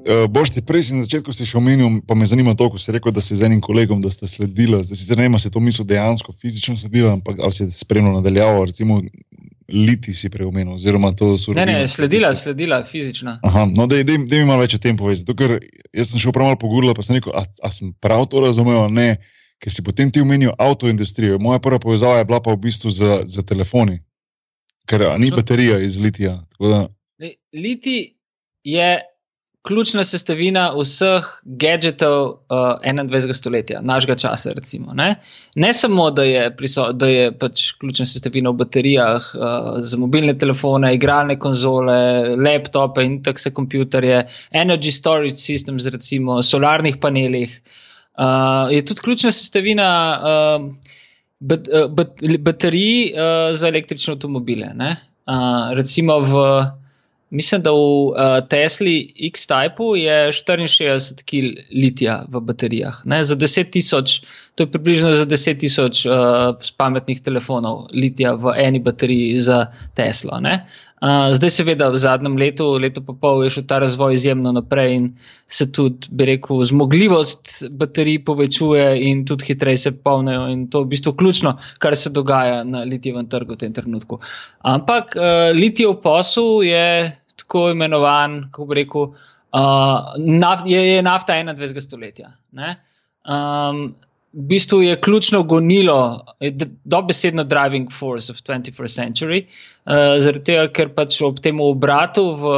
uh, Boš ti prej na začetku si še omenil, pa me zanima to, ko si rekel, da si z enim kolegom, da ste sledili, da si ne vem, se to misli dejansko fizično sledili, ampak ali si spremljal nadaljavo, recimo liti si preomenil, oziroma to so. Ne, ne, sledila, sledila, fizična. Aha, no, da mi malo več o tem poveš. Jaz sem šel prav malo pogurla, pa sem rekel, a, a sem prav to razumel, ne ker si potem ti omenil avtoindustrijo. Moja prva povezava je bila pa v bistvu z, z telefoni, ker ni baterija iz litija. Liti je ključna sestavina vseh gadgetov uh, 21. stoletja, našega časa. Recimo, ne? ne samo, da je, da je pač ključna sestavina v baterijah uh, za mobilne telefone, igralne konzole, laptope in tako se kompjuterje, energy storage systems, recimo solarnih panelih. Uh, je tudi ključna sestavina uh, bat, uh, bat, baterij uh, za električne avtomobile. Uh, recimo v mislim, da v uh, Tesli X-Typu je 64 kg litija v baterijah. Ne? Za 10 tisoč, to je približno za 10 tisoč uh, pametnih telefonov litija v eni bateriji za Teslo. Uh, zdaj, seveda, v zadnjem letu, leto pa pol, je šel ta razvoj izjemno naprej in se tudi, bi rekel, zmogljivost baterij povečuje in tudi hitreje se polnijo. In to je v bistvu ključno, kar se dogaja na litijevem trgu v tem trenutku. Ampak uh, litijev posel je tako imenovan, kako bi rekel, uh, naft, je, je nafta 21. stoletja. Um, v bistvu je ključno gonilo, dobesedno driving force of 21st century, uh, zaradi tega, ker pač ob tem obratu v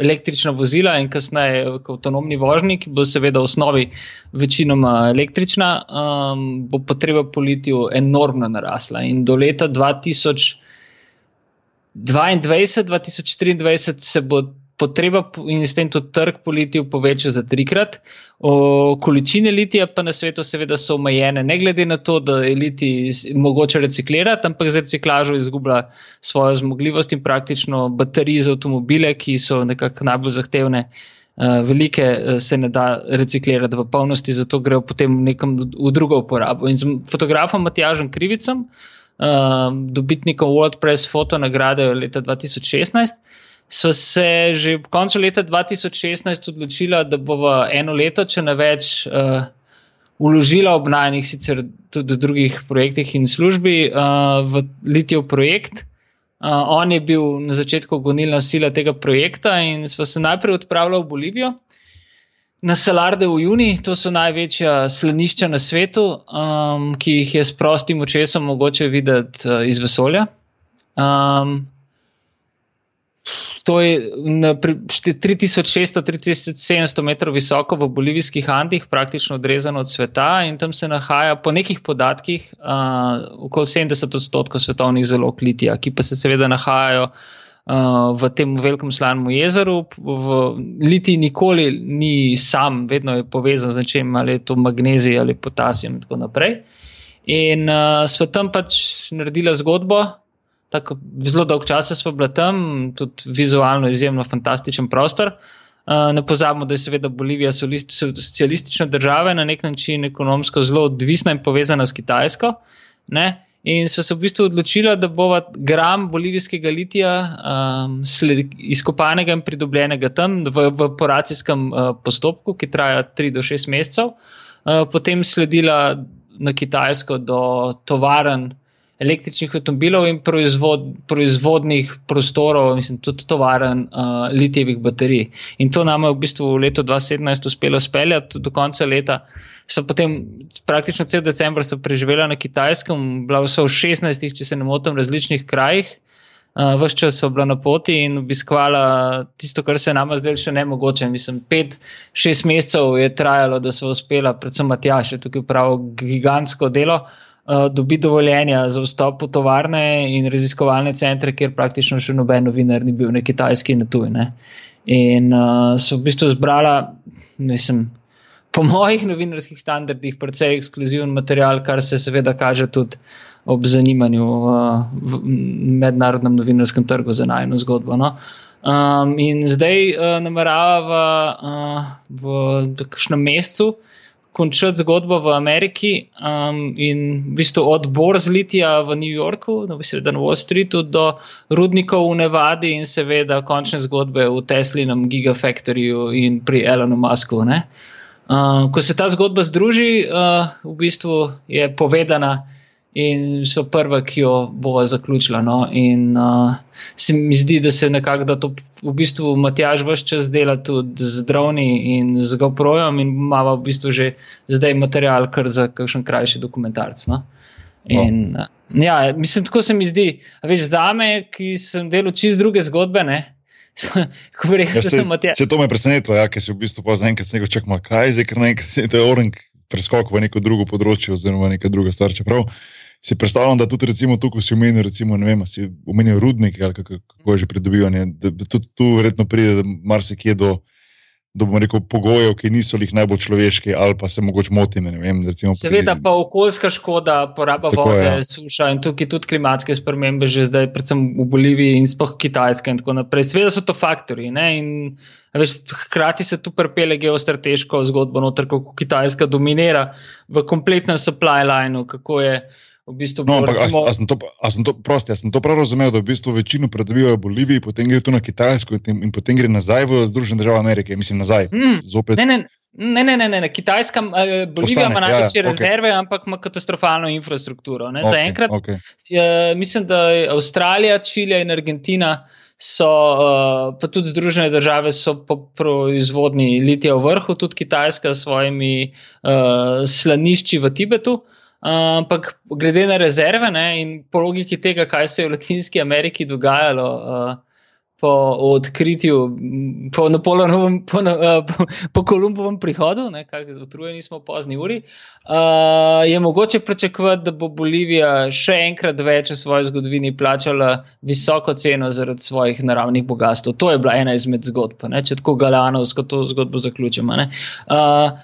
električna vozila in kasneje avtonomni vožnji, ki bo seveda v osnovi večinoma električna, um, bo potreba po litiju enormno narasla. In do leta 2022, 2023 se bo potreba in s tem tudi trg po litiju povečal za trikrat. O, količine litija pa na svetu seveda so omejene, ne glede na to, da je litij mogoče reciklirati, ampak za reciklažo izgublja svojo zmogljivost in praktično baterije za avtomobile, ki so nekako najbolj zahtevne. Uh, velike uh, se ne da reciklirati v polnosti, zato grejo potem nekam v drugo uporabo. In z fotografom Matjažem Krivicem, uh, dobitnikom WordPress foto nagrade leta 2016, so se že v koncu leta 2016 odločila, da bo v eno leto, če ne več, uh, uložila ob najnih, sicer tudi drugih projektih in službi, uh, v Litijev projekt. Uh, on je bil na začetku gonilna sila tega projekta in smo se najprej odpravili v Bolivijo. Na Salarde v Juni, to so največja slanišča na svetu, um, ki jih je s prostim očesom mogoče videti uh, iz vesolja. Um, To je 3600-3700 metrov visoko v bolivijskih Andih, praktično odrezano od sveta, in tam se nahaja po nekih podatkih uh, okoli 70 odstotkov svetovnih zalog litija, ki pa se seveda nahajajo uh, v tem velikem slanem jezeru. V litiji nikoli ni sam, vedno je povezan z nečem, ali je to magnezij ali potasij in tako naprej. In uh, svetom pač naredila zgodbo tako zelo dolgo časa smo bili tam, tudi vizualno izjemno fantastičen prostor. Uh, ne pozabimo, da je seveda Bolivija socialistična država, na nek način ekonomsko zelo odvisna in povezana s Kitajsko. Ne? In so se v bistvu odločili, da bo gram bolivijskega litija, um, izkopanega in pridobljenega tam v evaporacijskem uh, postopku, ki traja 3 do 6 mesecev, uh, potem sledila na Kitajsko do tovaren električnih avtomobilov in proizvod, proizvodnih prostorov, mislim, tudi tovaren uh, litijevih baterij. In to nam je v bistvu v letu 2017 uspelo speljati do konca leta. So potem praktično cel decembr preživela na Kitajskem, bila so v 16, če se ne motim, različnih krajih. Uh, Ves čas so bila na poti in obiskvala tisto, kar se nama zdaj še ne mogoče. Mislim, pet, šest mesecev je trajalo, da so uspela, predvsem Matjaš, tukaj pravi gigantsko delo. Uh, dobi dovoljenja za vstop v tovarne in raziskovalne centre, kjer praktično še noben novinar ni bil na kitajski in na tujini. In uh, so v bistvu zbrala, mislim, po mojih novinarskih standardih, precej ekskluziven material, kar se seveda kaže tudi ob zanimanju uh, v mednarodnem novinarskem trgu za najno zgodbo. No? Um, in zdaj uh, namerava uh, v kakšnem mesecu končati zgodbo v Ameriki um, in v bistvu od Borzlitija v New Yorku, no, na Wall Streetu, do rudnikov v Nevadi in seveda končne zgodbe v Teslinem Gigafactoryju in pri Elonu Musku. Uh, ko se ta zgodba združi, uh, v bistvu je povedana in so prva, ki jo bova zaključila. No? In uh, se mi zdi, da se nekako da to v bistvu Matjaž vse čas dela tudi z droni in z GoProjem in ima v bistvu že zdaj material kar za kakšen krajši dokumentarc. No? In, no. Ja, mislim, tako se mi zdi. Veš, za me, ki sem delal čist druge zgodbe. Ne? Rekel, ja, se, se to me presenetilo, ja, ker si v bistvu pa zdaj nekaj čakal, kaj je zdaj, ker naenkrat je orang preskok v neko drugo področje oziroma neka druga stvar. Čeprav si predstavljam, da tudi recimo tukaj si omenil, recimo, ne vem, si omenil rudnike ali kako, kako je že pridobivanje, da, tudi tu verjetno pride marsikje do da bomo rekel, pogojev, ki niso jih najbolj človeški, ali pa se mogoče motim. Vem, recimo, Seveda pri... pa okoljska škoda, poraba Tako, vode, ja. suša in tukaj tudi klimatske spremembe, že zdaj, predvsem v Boliviji in spoh Kitajske in tako naprej. Seveda so to faktori. Ne? In veš, hkrati se tu prepele geostrateško zgodbo, noter, kako Kitajska dominira v kompletnem supply lineu, kako je. V bistvu No, ampak, a, recimo, a sem to, a sem to, prosti, a sem to prav razumel, da v bistvu večino predobivajo v Boliviji, potem gre tu na Kitajsko in, in potem gre nazaj v Združene države Amerike, mislim nazaj. Mm, Zopet. Ne, ne, ne, ne, ne, ne, ne. Kitajska, eh, Bolivija Ostane, ima ja, ja, največje okej. rezerve, ampak ima katastrofalno infrastrukturo. Ne. Okay, Zaenkrat okay. Uh, mislim, da je Avstralija, Čilija in Argentina, so, uh, pa tudi Združene države, so po proizvodni litija v vrhu, tudi Kitajska s svojimi uh, slanišči v Tibetu. Uh, ampak glede na rezerve ne, in po logiki tega, kaj se je v Latinski Ameriki dogajalo. Uh, Po odkritju, po Napoleonovem, po, na- eh, po, po Kolumbovem prihodu, ne, kako utrujeni smo pozni uri, uh, je mogoče pričakovati, da bo Bolivija še enkrat več v svoji zgodovini plačala visoko ceno zaradi svojih naravnih bogatstv. To je bila ena izmed zgodb, ne, če tako galanovsko to zgodbo zaključimo. ne. Uh,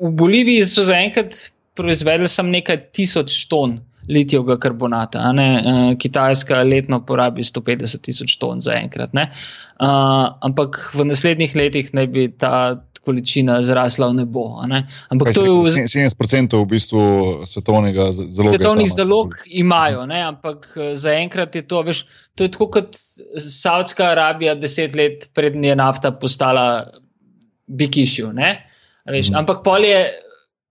v Boliviji so zaenkrat proizvedli samo nekaj tisoč ton litijevega karbonata, ne, uh, Kitajska letno porabi 150 tisoč ton zaenkrat. Uh, ampak v naslednjih letih naj bi ta količina zrasla v nebo. ne. Ampak Kaj to je v rekel, 70% v bistvu svetovnega zaloga. svetovnih zalog imajo, ne? ampak eh, zaenkrat je to, veš, to je tako kot Saudska Arabija deset let prednje je nafta postala bikišju. Mhm. Ampak pol je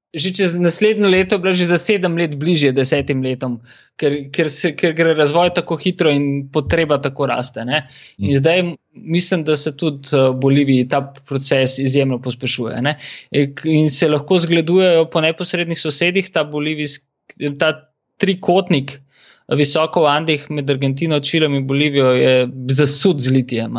že čez naslednje leto bila že za sedem let bližje desetim letom, ker, ker, se, ker gre razvoj tako hitro in potreba tako raste. Ne? In Mhm. zdaj mislim, da se tudi eh, v Boliviji ta proces izjemno pospešuje. Ne? E, In se lahko zgledujejo po neposrednih sosedih, ta bolivijski, ta trikotnik. Visoko v Andih med Argentino, Čilom in Bolivijo je zasud z litijem.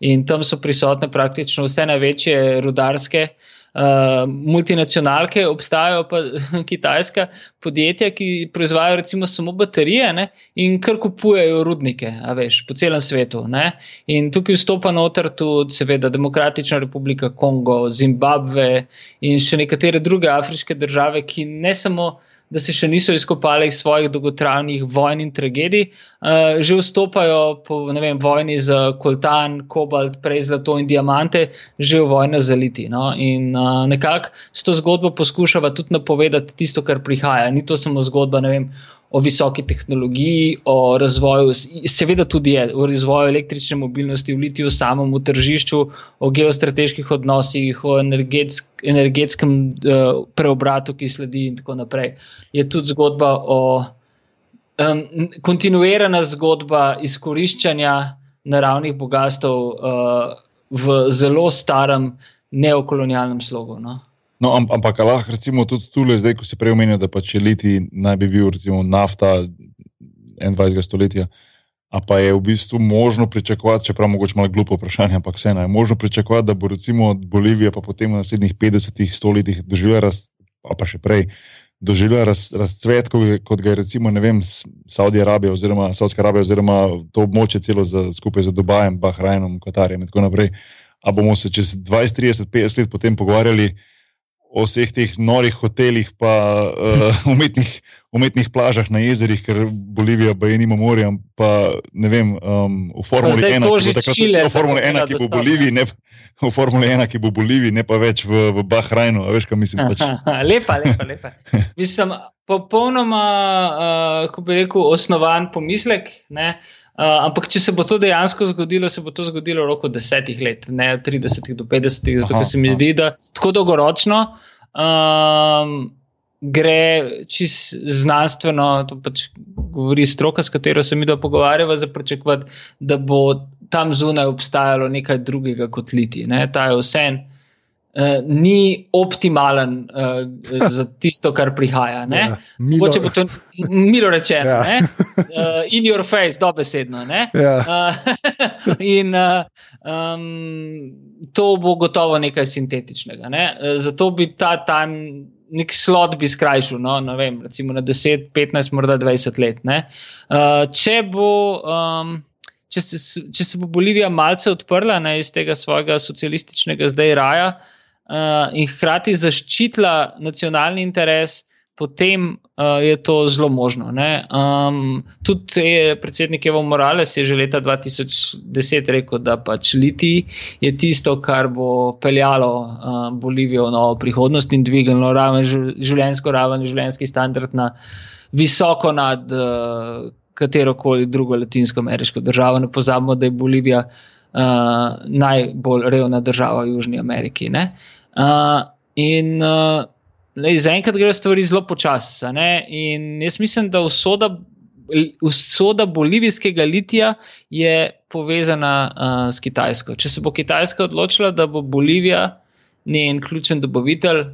In tam so prisotne praktično vse največje rudarske uh, multinacionalke, obstajajo pa kitajska podjetja, ki proizvajajo recimo samo baterije ne, in kar kupujejo rudnike, veš, po celem svetu. Ne. In tukaj vstopa noter tudi, seveda, Demokratična republika Kongo, Zimbabve in še nekatere druge afriške države, ki ne samo da se še niso izkopali iz svojih dolgotrajnih vojn in tragedij, uh, že vstopajo po vem, vojni za koltan, kobalt, prej zlato in diamante, že v vojno za liti. No? In uh, nekako s to zgodbo poskušava tudi napovedati tisto, kar prihaja. Ni to samo zgodba, vem. O visoki tehnologiji, o razvoju, seveda tudi je, o razvoju električne mobilnosti, v litiju, samem v tržišču, o geostrateških odnosih, o energetsk, energetskem uh, preobratu, ki sledi, in tako naprej. Je tudi zgodba o um, kontinuirana zgodba izkoriščanja naravnih bogatstv uh, v zelo starem neokolonialnem slogu. No? No, am- ampak lahko recimo tudi tule, zdaj, ko si prej omenil, da pač liti naj bi bil recimo nafta 21. stoletja. A pa je v bistvu možno pričakovati, čeprav mogoče malo glupo vprašanje, ampak vseeno je možno pričakovati, da bo recimo Bolivija pa potem v naslednjih 50 letih doživela, raz, pa še prej, doživela raz, razcvet, kot, kot ga je recimo, vem, Saudija Arabija oziroma Saudska Arabija oziroma to območje celo za, skupaj z Dubajem, Bahrajnom, Katarjem in tako naprej. A bomo se čez 20, 30, 50 let potem pogovarjali o vseh teh norih hotelih, pa uh, umetnih, umetnih plažah na jezerih, ker Bolivija pa je nima morja, pa ne vem, um, v Formuli zdaj 1, to ki bo takrat Čile v Formuli 1, tako ki bo v. Boliviji, ne v Formuli 1, ki bo v Boliviji, ne pa več v, v Bahrajnu, a veš, kaj mislim. Pač. lepa, lepa, lepa. Mislim, popolnoma, uh, ko bi rekel, osnovan pomislek. Ne? Uh, ampak, če se bo to dejansko zgodilo, se bo to zgodilo v roku desetih let, ne od 30 do 50, zato Aha, se mi aha. zdi, da tako dolgoročno um, gre čist znanstveno, to pač govori stroka, s katero se mi da pogovarjava, za pričakovati, da bo tam zunaj obstajalo nekaj drugega kot liti. Ne? Ta je vsem. Uh, ni optimalen uh, za tisto, kar prihaja. ne. Ja, milo- Mogoče bo to milo rečeno, Ja. ja. uh, in your face, dobesedno. ne. Ja. Uh, in uh, um, to bo gotovo nekaj sintetičnega. Ne? Uh, Zato bi ta time, nek slot bi skrajšal, no, ne vem, recimo na 10, 15, morda 20 let. ne. Uh, če bo. Um, če se, če se bo Bolivija malce odprla ne, iz tega svojega socialističnega zdaj raja uh, in hkrati zaščitila nacionalni interes, potem uh, je to zelo možno. Um, tudi je predsednik Evo Morales je že leta 2010 rekel, da pač liti je tisto, kar bo peljalo uh, Bolivijo v novo prihodnost in dvignilo raven, življenjsko raven, življenjski standard na visoko nad. Uh, katero koli drugo latinsko-ameriško državo. Ne pozabimo, da je Bolivija uh, najbolj revna država v Južni Ameriki. Uh, in uh, zaenkrat grejo stvari zelo počasi. In jaz mislim, da usoda, usoda bolivijskega litija je povezana uh, s Kitajsko. Če se bo Kitajska odločila, da bo Bolivija njen ključen dobavitelj.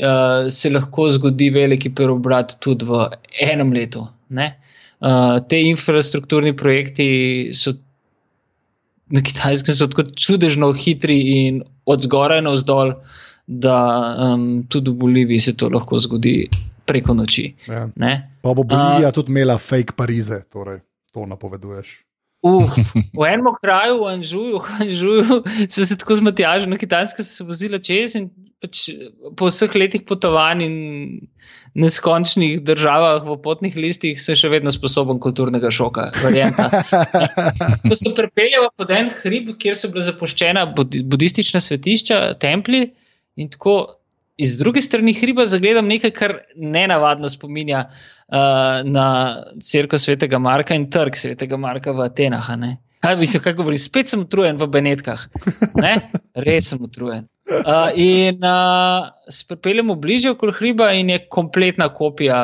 Uh, se lahko zgodi veliki preobrat tudi v enem letu. Uh, uh, te infrastrukturni projekti so na kitajskem tako čudežno hitri in od zgoraj na vzdolj, da um, tudi v Boliviji se to lahko zgodi preko noči. Ja. Pa bo Bolivija uh, tudi imela fake Parize, torej to napoveduješ. Uf, v enem kraju, v Anžuju, v Anžuju, so se tako zmotili, na kitajsko so se vozili čez in pač po vseh letih potovanj in neskončnih državah, v potnih listih, se še vedno sposoben kulturnega šoka. Ko so pripeljali pod en hrib, kjer so bile zapuščena budistična svetišča, templji, in tako iz druge strani hriba zagledam nekaj, kar ne navadno spominja uh, na crkvo svetega Marka in trg svetega Marka v Atenah. Kaj bi se kaj govoril, spet sem utrujen v Benetkah. Ne? Res sem utrujen. Uh, in uh, se pripeljemo bližje okoli hriba, in je kompletna kopija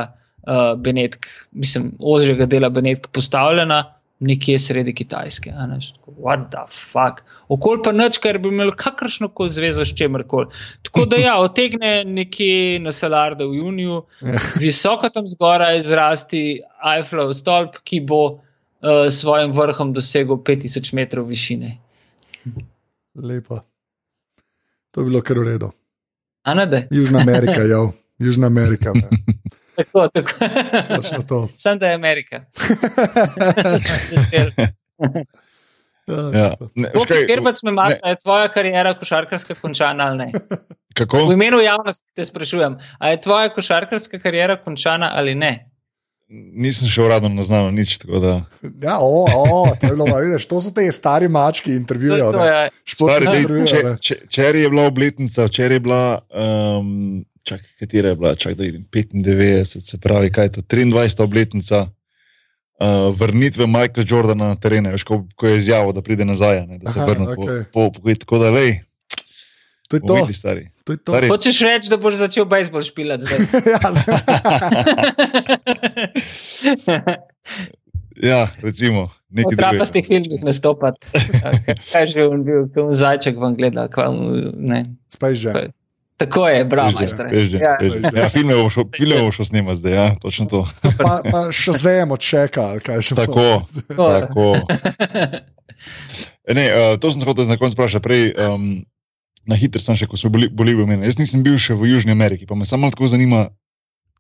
uh, Benetk, mislim, ožjega dela Benetk postavljena nekje sredi Kitajske. What the fuck. Okol pa nič, kar bi imel kakršno koli zvezo s čemer koli. Tako da ja, otegne nekje na Salarde v juniju, visoko tam zgoraj zrasti Eiffelov stolp, ki bo uh, svojim vrhom dosegel 5000 metrov višine. Lepo. To je bilo kar v redu. Anade. Južna Amerika, ja, Južna Amerika. tako, tako. Sam da je Amerika. Ja. Ker pač me ima, je tvoja karijera košarkarska končana ali ne? Kako? V imenu javnosti te sprašujem, ali je tvoja košarkarska karijera končana ali ne? Nisem še uradno naznal nič. Ja, o, o, to, bilo, vidiš, to so te stari mački intervjujejo. Včeraj je bila obletnica, včeraj je bila, um, čak, katera je bila, čak, da vidim, 95, se pravi, kaj je to, 23. obletnica uh, vrnitve Michaela Jordana na terene, veš, ko, ko je izjavil, da pride nazaj, ne, da se vrne okay. po, po, po, tako da lej. To je to. Stari. To je to. Hočeš reči, da boš začel bejzbol špilati zdaj? ja, recimo. V trapastih filmih nastopati. Kaj že on bil, kot zajček vam gleda, kva mu ne. Spaj že. Tako je, bravo, majster. Ja. Ja, filme bomo šlo snimati zdaj, ja, točno to. Pa, pa še zemo čeka, kaj še. Tako, tako. Ne, uh, to sem se hotel na koncu vprašati prej. Um, na hitro sem še, ko so bili, boli v meni. Jaz nisem bil še v Južni Ameriki, pa me samo tako zanima.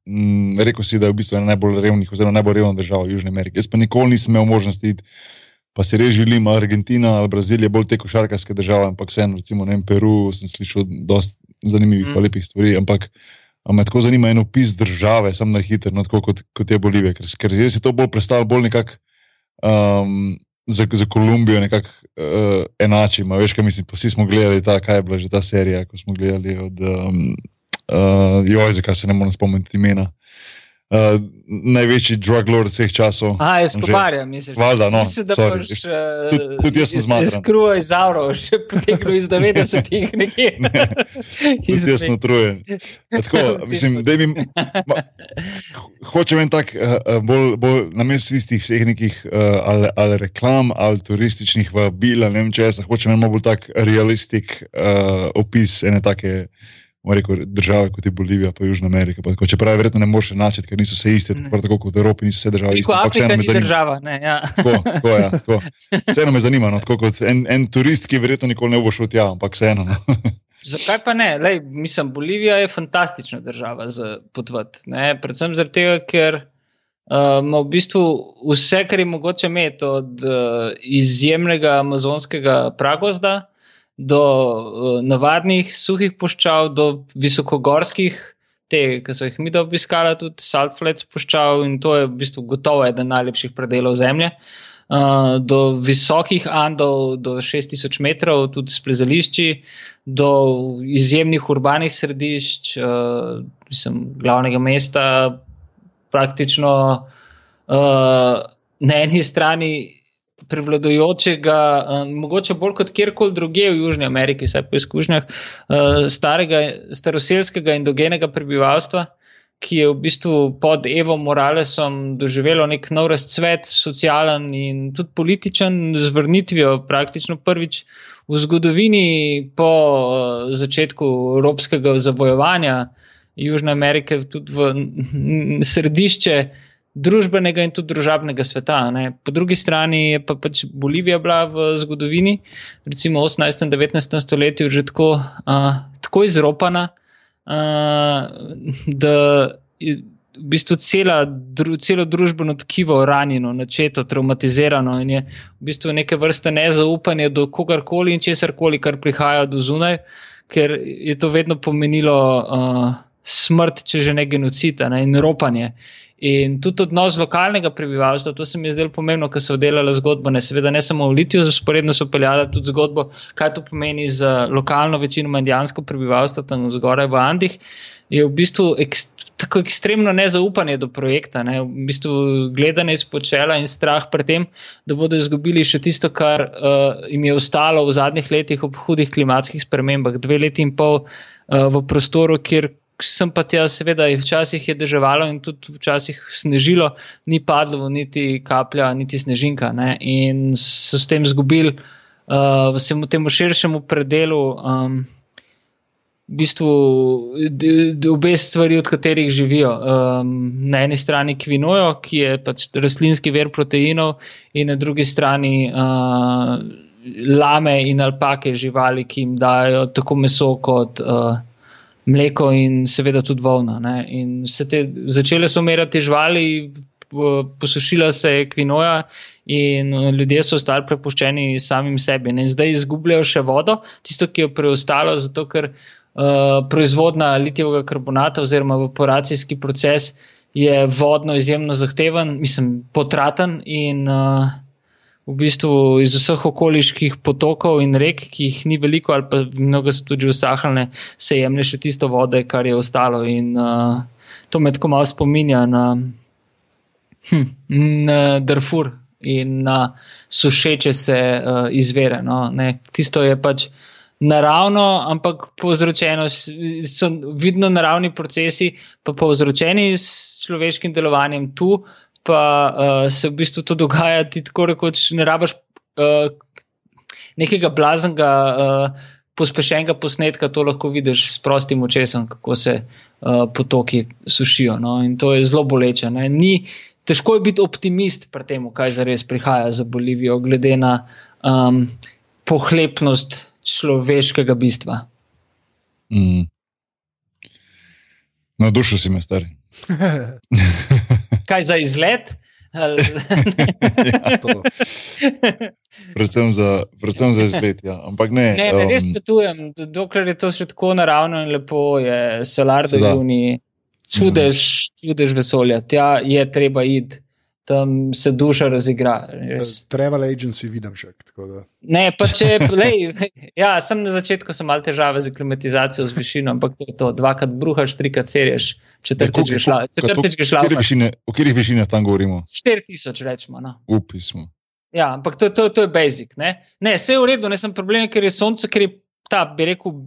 Mm, rekel si, da je v bistvu ena najbolj revnih, oziroma najbolj revna država v Južni Ameriki. Jaz pa nikoli nisem imel možnosti iti, pa si res želim, Argentina ali Brazilija, bolj te košarkarske države, ampak vseeno, recimo vem, Peru, sem slišal dosta zanimivih, mm. lepih stvari. Ampak me tako zanima en opis države, sem na hitro, no, kot, kot je Bolivija, ker, ker jaz si to bolj predstavljam, bolj nekako. Um, za, za Kolumbijo nekako uh, enačimo. Veš, kaj mislim, vsi smo gledali ta, kaj je bila že ta serija, ko smo gledali od um, uh, Jojzeka, se ne morem spomniti imena. Uh, največji drug lord vseh časov. A, je skoparja, misliš? Valda, no. Mislim, da boš uh, tudi, tudi jaz sem zmagal. Skruo iz Auro, še potegnil iz 90-ih nekje. ne, tudi jaz sem utrujen. Tako, mislim, da bi. Hočem en tak, uh, bolj, bolj na mestu istih vseh nekih uh, ali, ali reklam, ali turističnih vabil, ne vem če jaz, hočem en bolj tak realistik uh, opis ene take rekel, države kot je Bolivija, pa Južna Amerika. Pa Čeprav je verjetno ne moreš enačiti, ker niso vse iste, tako, tako kot v Evropi, niso vse države iste. Kot Afrika ni država. Ne, ja. tako, tako, ja, tako. Vseeno me zanima, no, kot en, en turist, ki verjetno nikoli ne bo šel tja, ampak vseeno. No. Zakaj pa ne? Lej, mislim, Bolivija je fantastična država za potvati. Predvsem zato, ker ima v bistvu vse, kar je mogoče imeti, od uh, izjemnega amazonskega pragozda do uh, navadnih suhih puščav, do visokogorskih, te, ki so jih mi da obiskali, tudi Saltflats puščav in to je v bistvu gotovo eden najlepših predelov zemlje. Uh, do visokih Andov, do 6000 metrov, tudi s plezališči, do izjemnih urbanih središč, uh, mislim, glavnega mesta, praktično uh, na eni strani prevladujočega, um, mogoče bolj kot kjerkoli drugje v Južni Ameriki, vsaj po izkušnjah uh, starega, staroselskega indogenega prebivalstva, ki je v bistvu pod Evo Moralesom doživelo nek nov razcvet, socialen in tudi političen, z vrnitvijo praktično prvič. V zgodovini po uh, začetku evropskega zavojevanja Južne Amerike, tudi v središče družbenega in tudi družabnega sveta. Ne. Po drugi strani je pa pač Bolivija bila v zgodovini, recimo v 18. in 19. stoletju, že tako, uh, tako izropana, uh, da je v bistvu cela, dru, celo družbeno tkivo ranjeno, načeto, traumatizirano in je v bistvu neke vrste nezaupanje do kogarkoli in česarkoli, kar prihaja do zunaj, ker je to vedno pomenilo. Uh, Smrt, če že ne genocid, ne, in ropanje. In tudi odnos lokalnega prebivalstva, to se mi je zdelo pomembno, ker so delali zgodbo, ne seveda ne samo v Litiju, sporedno so peljali tudi zgodbo, kaj to pomeni za lokalno večino indijansko prebivalstvo tam zgoraj v Andih. Je v bistvu ekst, tako ekstremno nezaupanje do projekta, ne? v bistvu gledanje izpod čela in strah pred tem, da bodo izgubili še tisto, kar uh, jim je ostalo v zadnjih letih ob hudih klimatskih spremembah. Dve leti in pol uh, v prostoru, kjer sem pa tja, seveda, včasih je deževalo in tudi včasih snežilo, ni padlo niti kaplja, niti snežinka. Ne? In so s tem izgubili uh, vsemu temu širšemu predelu. Um, V bistvu obe stvari, od katerih živijo. Um, na eni strani kvinojo, ki je pač rastlinski ver proteinov, in na drugi strani uh, lame in alpake, živali, ki jim dajo tako meso kot uh, mleko in seveda tudi volna. Te, začele so umirati živali, posušila se je kvinoja. In ljudje so ostali prepuščeni samim sebi. In zdaj izgubljajo še vodo, tisto, ki je preostalo, zato ker uh, proizvodna litijevega karbonata oziroma evaporacijski proces je vodno izjemno zahteven, mislim, potraten in uh, v bistvu iz vseh okoliških potokov in rek, ki jih ni veliko, ali pa mnogo so tudi usahlene, se jemlje še tisto vode, kar je ostalo. In uh, to me tako malo spominja na, hm, na Darfur in na sušeče se uh, izvere. No? Tisto je pač. Naravno, ampak povzročeno so vidno naravni procesi, pa povzročeni s človeškim delovanjem tu, pa uh, se v bistvu to dogaja, ti tako rekoč ne rabiš uh, nekega blaznega, uh, pospešenega posnetka, to lahko vidiš s prostim očesom, kako se uh, potoki sušijo. No? In to je zelo boleče. Ni, težko je biti optimist pri tem, kaj zares prihaja za Bolivijo, glede na um, pohlepnost človeškega bistva. Mm. Na dušo si me stari. kaj za izlet. ja, predvsem, za, predvsem za izlet. Ja. Ampak ne. Ne, ne um, res svetujem, dokler je to še tako naravno in lepo, je solar za juni, čudež, čudež vesolja. Tja je treba iti tam se duša razigra. Travel agency vidim še. Ne, pa če, lej, ja, sem na začetku sem imel težave z klimatizacijo z višino, ampak to je to, dvakrat bruhaš, trikrat serješ, četrtič greš šla. Četrtič greš šla. O katerih višinah tam govorimo? 4000, rečemo. No. Upismo. Ja, ampak to, to, to je basic. Ne, ne vse je v redu, ne sem problem, ker je sonce, ker je ta, bi rekel,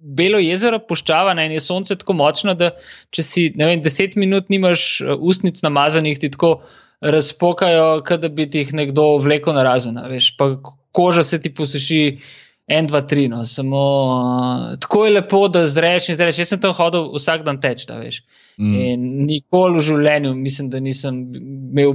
belo jezero, puščava ne, in je sonce tako močno, da če si vem, deset minut nimaš uh, ustnic namazanih, ti tako razpokajo, da bi ti jih nekdo vlekel na razen. Koža se ti posuši en, dva, tri. No. Samo uh, tako je lepo, da zreš in zreš. Jaz sem tam hodil vsak dan teč, da veš. Mm. In nikoli v življenju, mislim, da nisem imel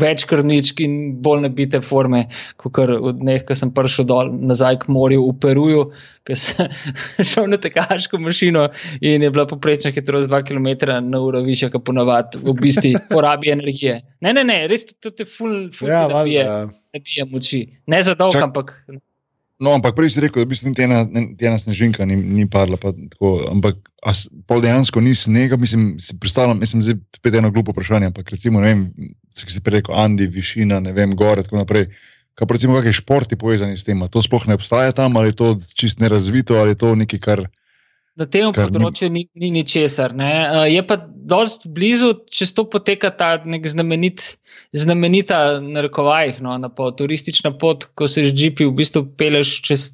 več krničk in bolj nabite forme, kot od dneh, ko sem prišel dol nazaj k morju v Peruju, ker sem šel na tekaško mašino in je bila poprečna hitrost 2 km na uro više, kot ponavadi, v bistvu porabi energije. Ne, ne, ne, res to te ful, ful, ja, da bije, ja. bije moči. Ne za dolg, ampak. No, ampak prej si rekel, da bi se niti ena, ena snežinka ni, ni padla. Tako, ampak pol dejansko ni snega, mislim, si predstavljam, mislim, da je spet eno glupo vprašanje. Ampak recimo, ne vem, se si prej rekel, Andi, višina, ne vem, gore in tako naprej. Kaj recimo, kakšni športi povezani s tem? To sploh ne obstaja tam ali je to čist nerazvito ali je to nekaj, kar. Na tem področju ni, ni ničesar. Ne. Uh, je pa dost blizu, če to poteka ta nek znamenit, znamenita, na rekovajih, no, na pot, turistična pot, ko se z GP v bistvu peleš čez.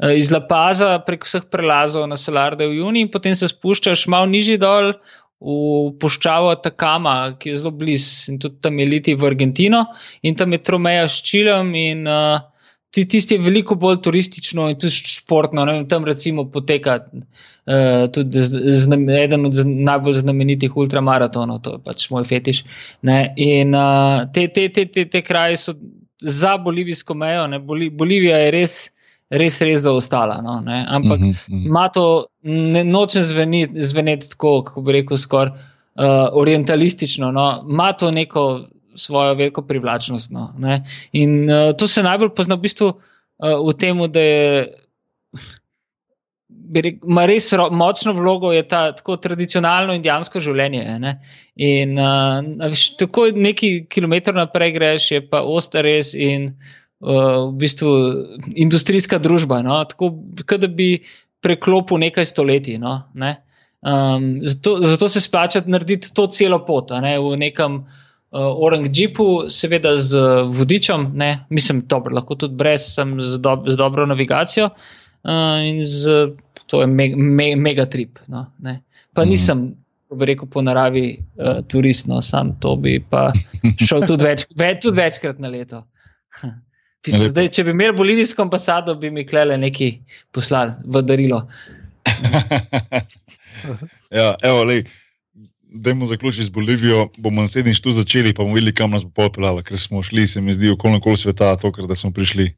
Uh, iz La Paza prek vseh prelazov na Solarde v Juni, in potem se spuščaš malo nižji dol v puščavo Takama, ki je zelo blizu, in tudi tam je liti v Argentino, in tam je tromeja s Čilom. In, uh, tisti je veliko bolj turistično in tudi športno. Ne, tam recimo poteka uh, tudi znam, eden od najbolj znamenitih ultramaratonov, to je pač moj fetiš. Ne, in uh, te, te, te, te, te kraje so za bolivijsko mejo, ne, Bolivija je res. Res, res zaostala. No, Ampak mhm, mhm. ima to, ne, nočem zveneti zvenet tako, kako bi rekel, skoraj uh, orientalistično. No. Ima to neko svojo veliko privlačnost. No, in uh, to se najbolj pozna v bistvu uh, v tem, da je. Ima res ro, močno vlogo, je ta tako tradicionalno indijansko življenje. Ne? In uh, tako nekaj kilometrov naprej greš, je pa ostar res in uh, v bistvu industrijska družba. No? Tako da bi preklopil nekaj stoletij. No? Ne? Um, zato, zato se splača narediti to celo pot ne? v nekem uh, Orang Jeepu, seveda z vodičem, ne, mislim, dobro, lahko tudi brez, sem z, do, z dobro navigacijo uh, in z, to je me, me, mega trip. No, pa mhm. nisem, bi rekel, po naravi uh, turist, no, sam to bi pa šel tudi, več, več, tudi večkrat na leto. Zdaj, če bi imel bolivijsko ambasado, bi mi klele nekaj poslali v darilo. ja, evo, lej da bomo zaključili z Bolivijo, bomo naslednjič tu začeli, pa bomo videli, kam nas bo popeljalo, ker smo šli, se mi zdi, okoli okol sveta, to, kar smo prišli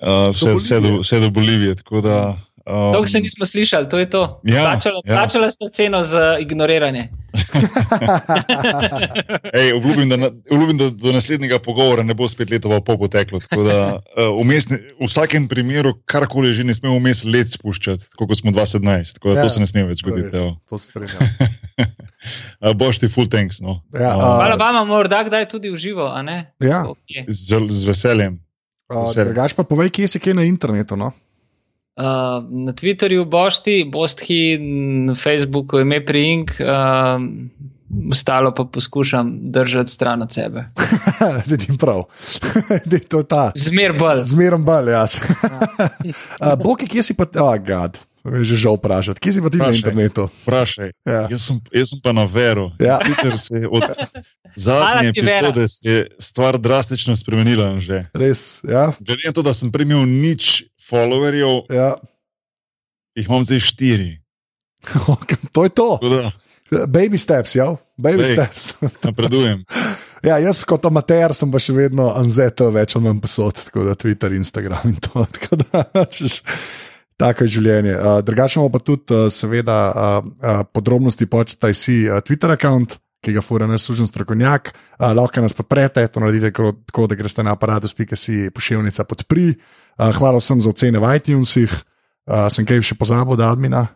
uh, vse, do vse, do, vse do Bolivije. Um, kar se nismo slišali, to je to. Ja, plačala ja. plačala ste ceno za ignoriranje. Ej, obljubim, da, na, obljubim, da do naslednjega pogovora ne bo spet leto po poteklo. Da, uh, umestni, v vsakem primeru, karkoli že ne smemo vmes let spuščati, kot smo 2017. Tako da ja, to se ne sme več zgoditi. To, to se strinjam. uh, boš ti full tanks. No. Ja, uh, Hvala vam, morda kdaj tudi v živo. Ja. Okay. Z, z veseljem. Uh, Drugač pa povej, kje si kaj na internetu. No? Uh, na Twitterju boš ti, boš ti, na Facebooku ime Prink, uh, ostalo pa poskušam držati stran od sebe. Zdaj ti prav. Zmer bolj. Zmer bolj, jaz. uh, Boki, kje si pa, oh, gad. Me že žal vprašati, kje si pa ti Prašaj, na internetu? Vprašaj. Ja. Jaz, sem, jaz sem pa na veru. Ja. Od zadnje epizode se je stvar drastično spremenila. Res, ja. Glede na to, da sem primil nič followerjev, ja. jih imam zdaj štiri. to je to. Baby steps, ja, baby Bej, steps. Napredujem. ja, jaz kot amater sem pa še vedno anzeto, več ali manj posod, tako da Twitter, Instagram in to. Tako da, češ, tako je življenje. Uh, drugače pa tudi, uh, seveda, uh, uh, podrobnosti početaj si uh, Twitter račun. Ki ga fura neslužen strokovnjak, uh, lahko nas podprete, to naredite tako, da greste na aparatus.si pošiljnica podprij. Uh, hvala vsem za ocene v iTunesih. Uh, sem kaj še pozabil, da admina?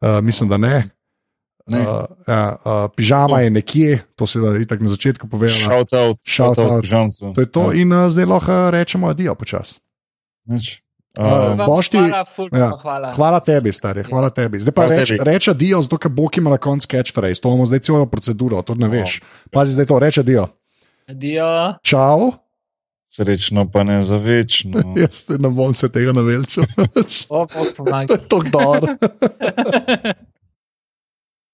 Uh, mislim, da ne. ne. Uh, ja, uh, pižama je nekje, to se da tako na začetku povedal. Shout out, shout out, out. To je to, ja. in uh, zdaj lahko rečemo adijo počasi. Uh, ti, ja, hvala. hvala tebi, stari. Hvala tebi. Zdaj pa reče reč adijo, zato ker Bog ima na koncu catchphrase. To imamo zdaj celo proceduro, to ne veš. Pazi zdaj to, reče adijo. Adijo. Čau. Srečno, pa ne za večno. Jaz ne bom se tega. Opomagaj. To je dobro.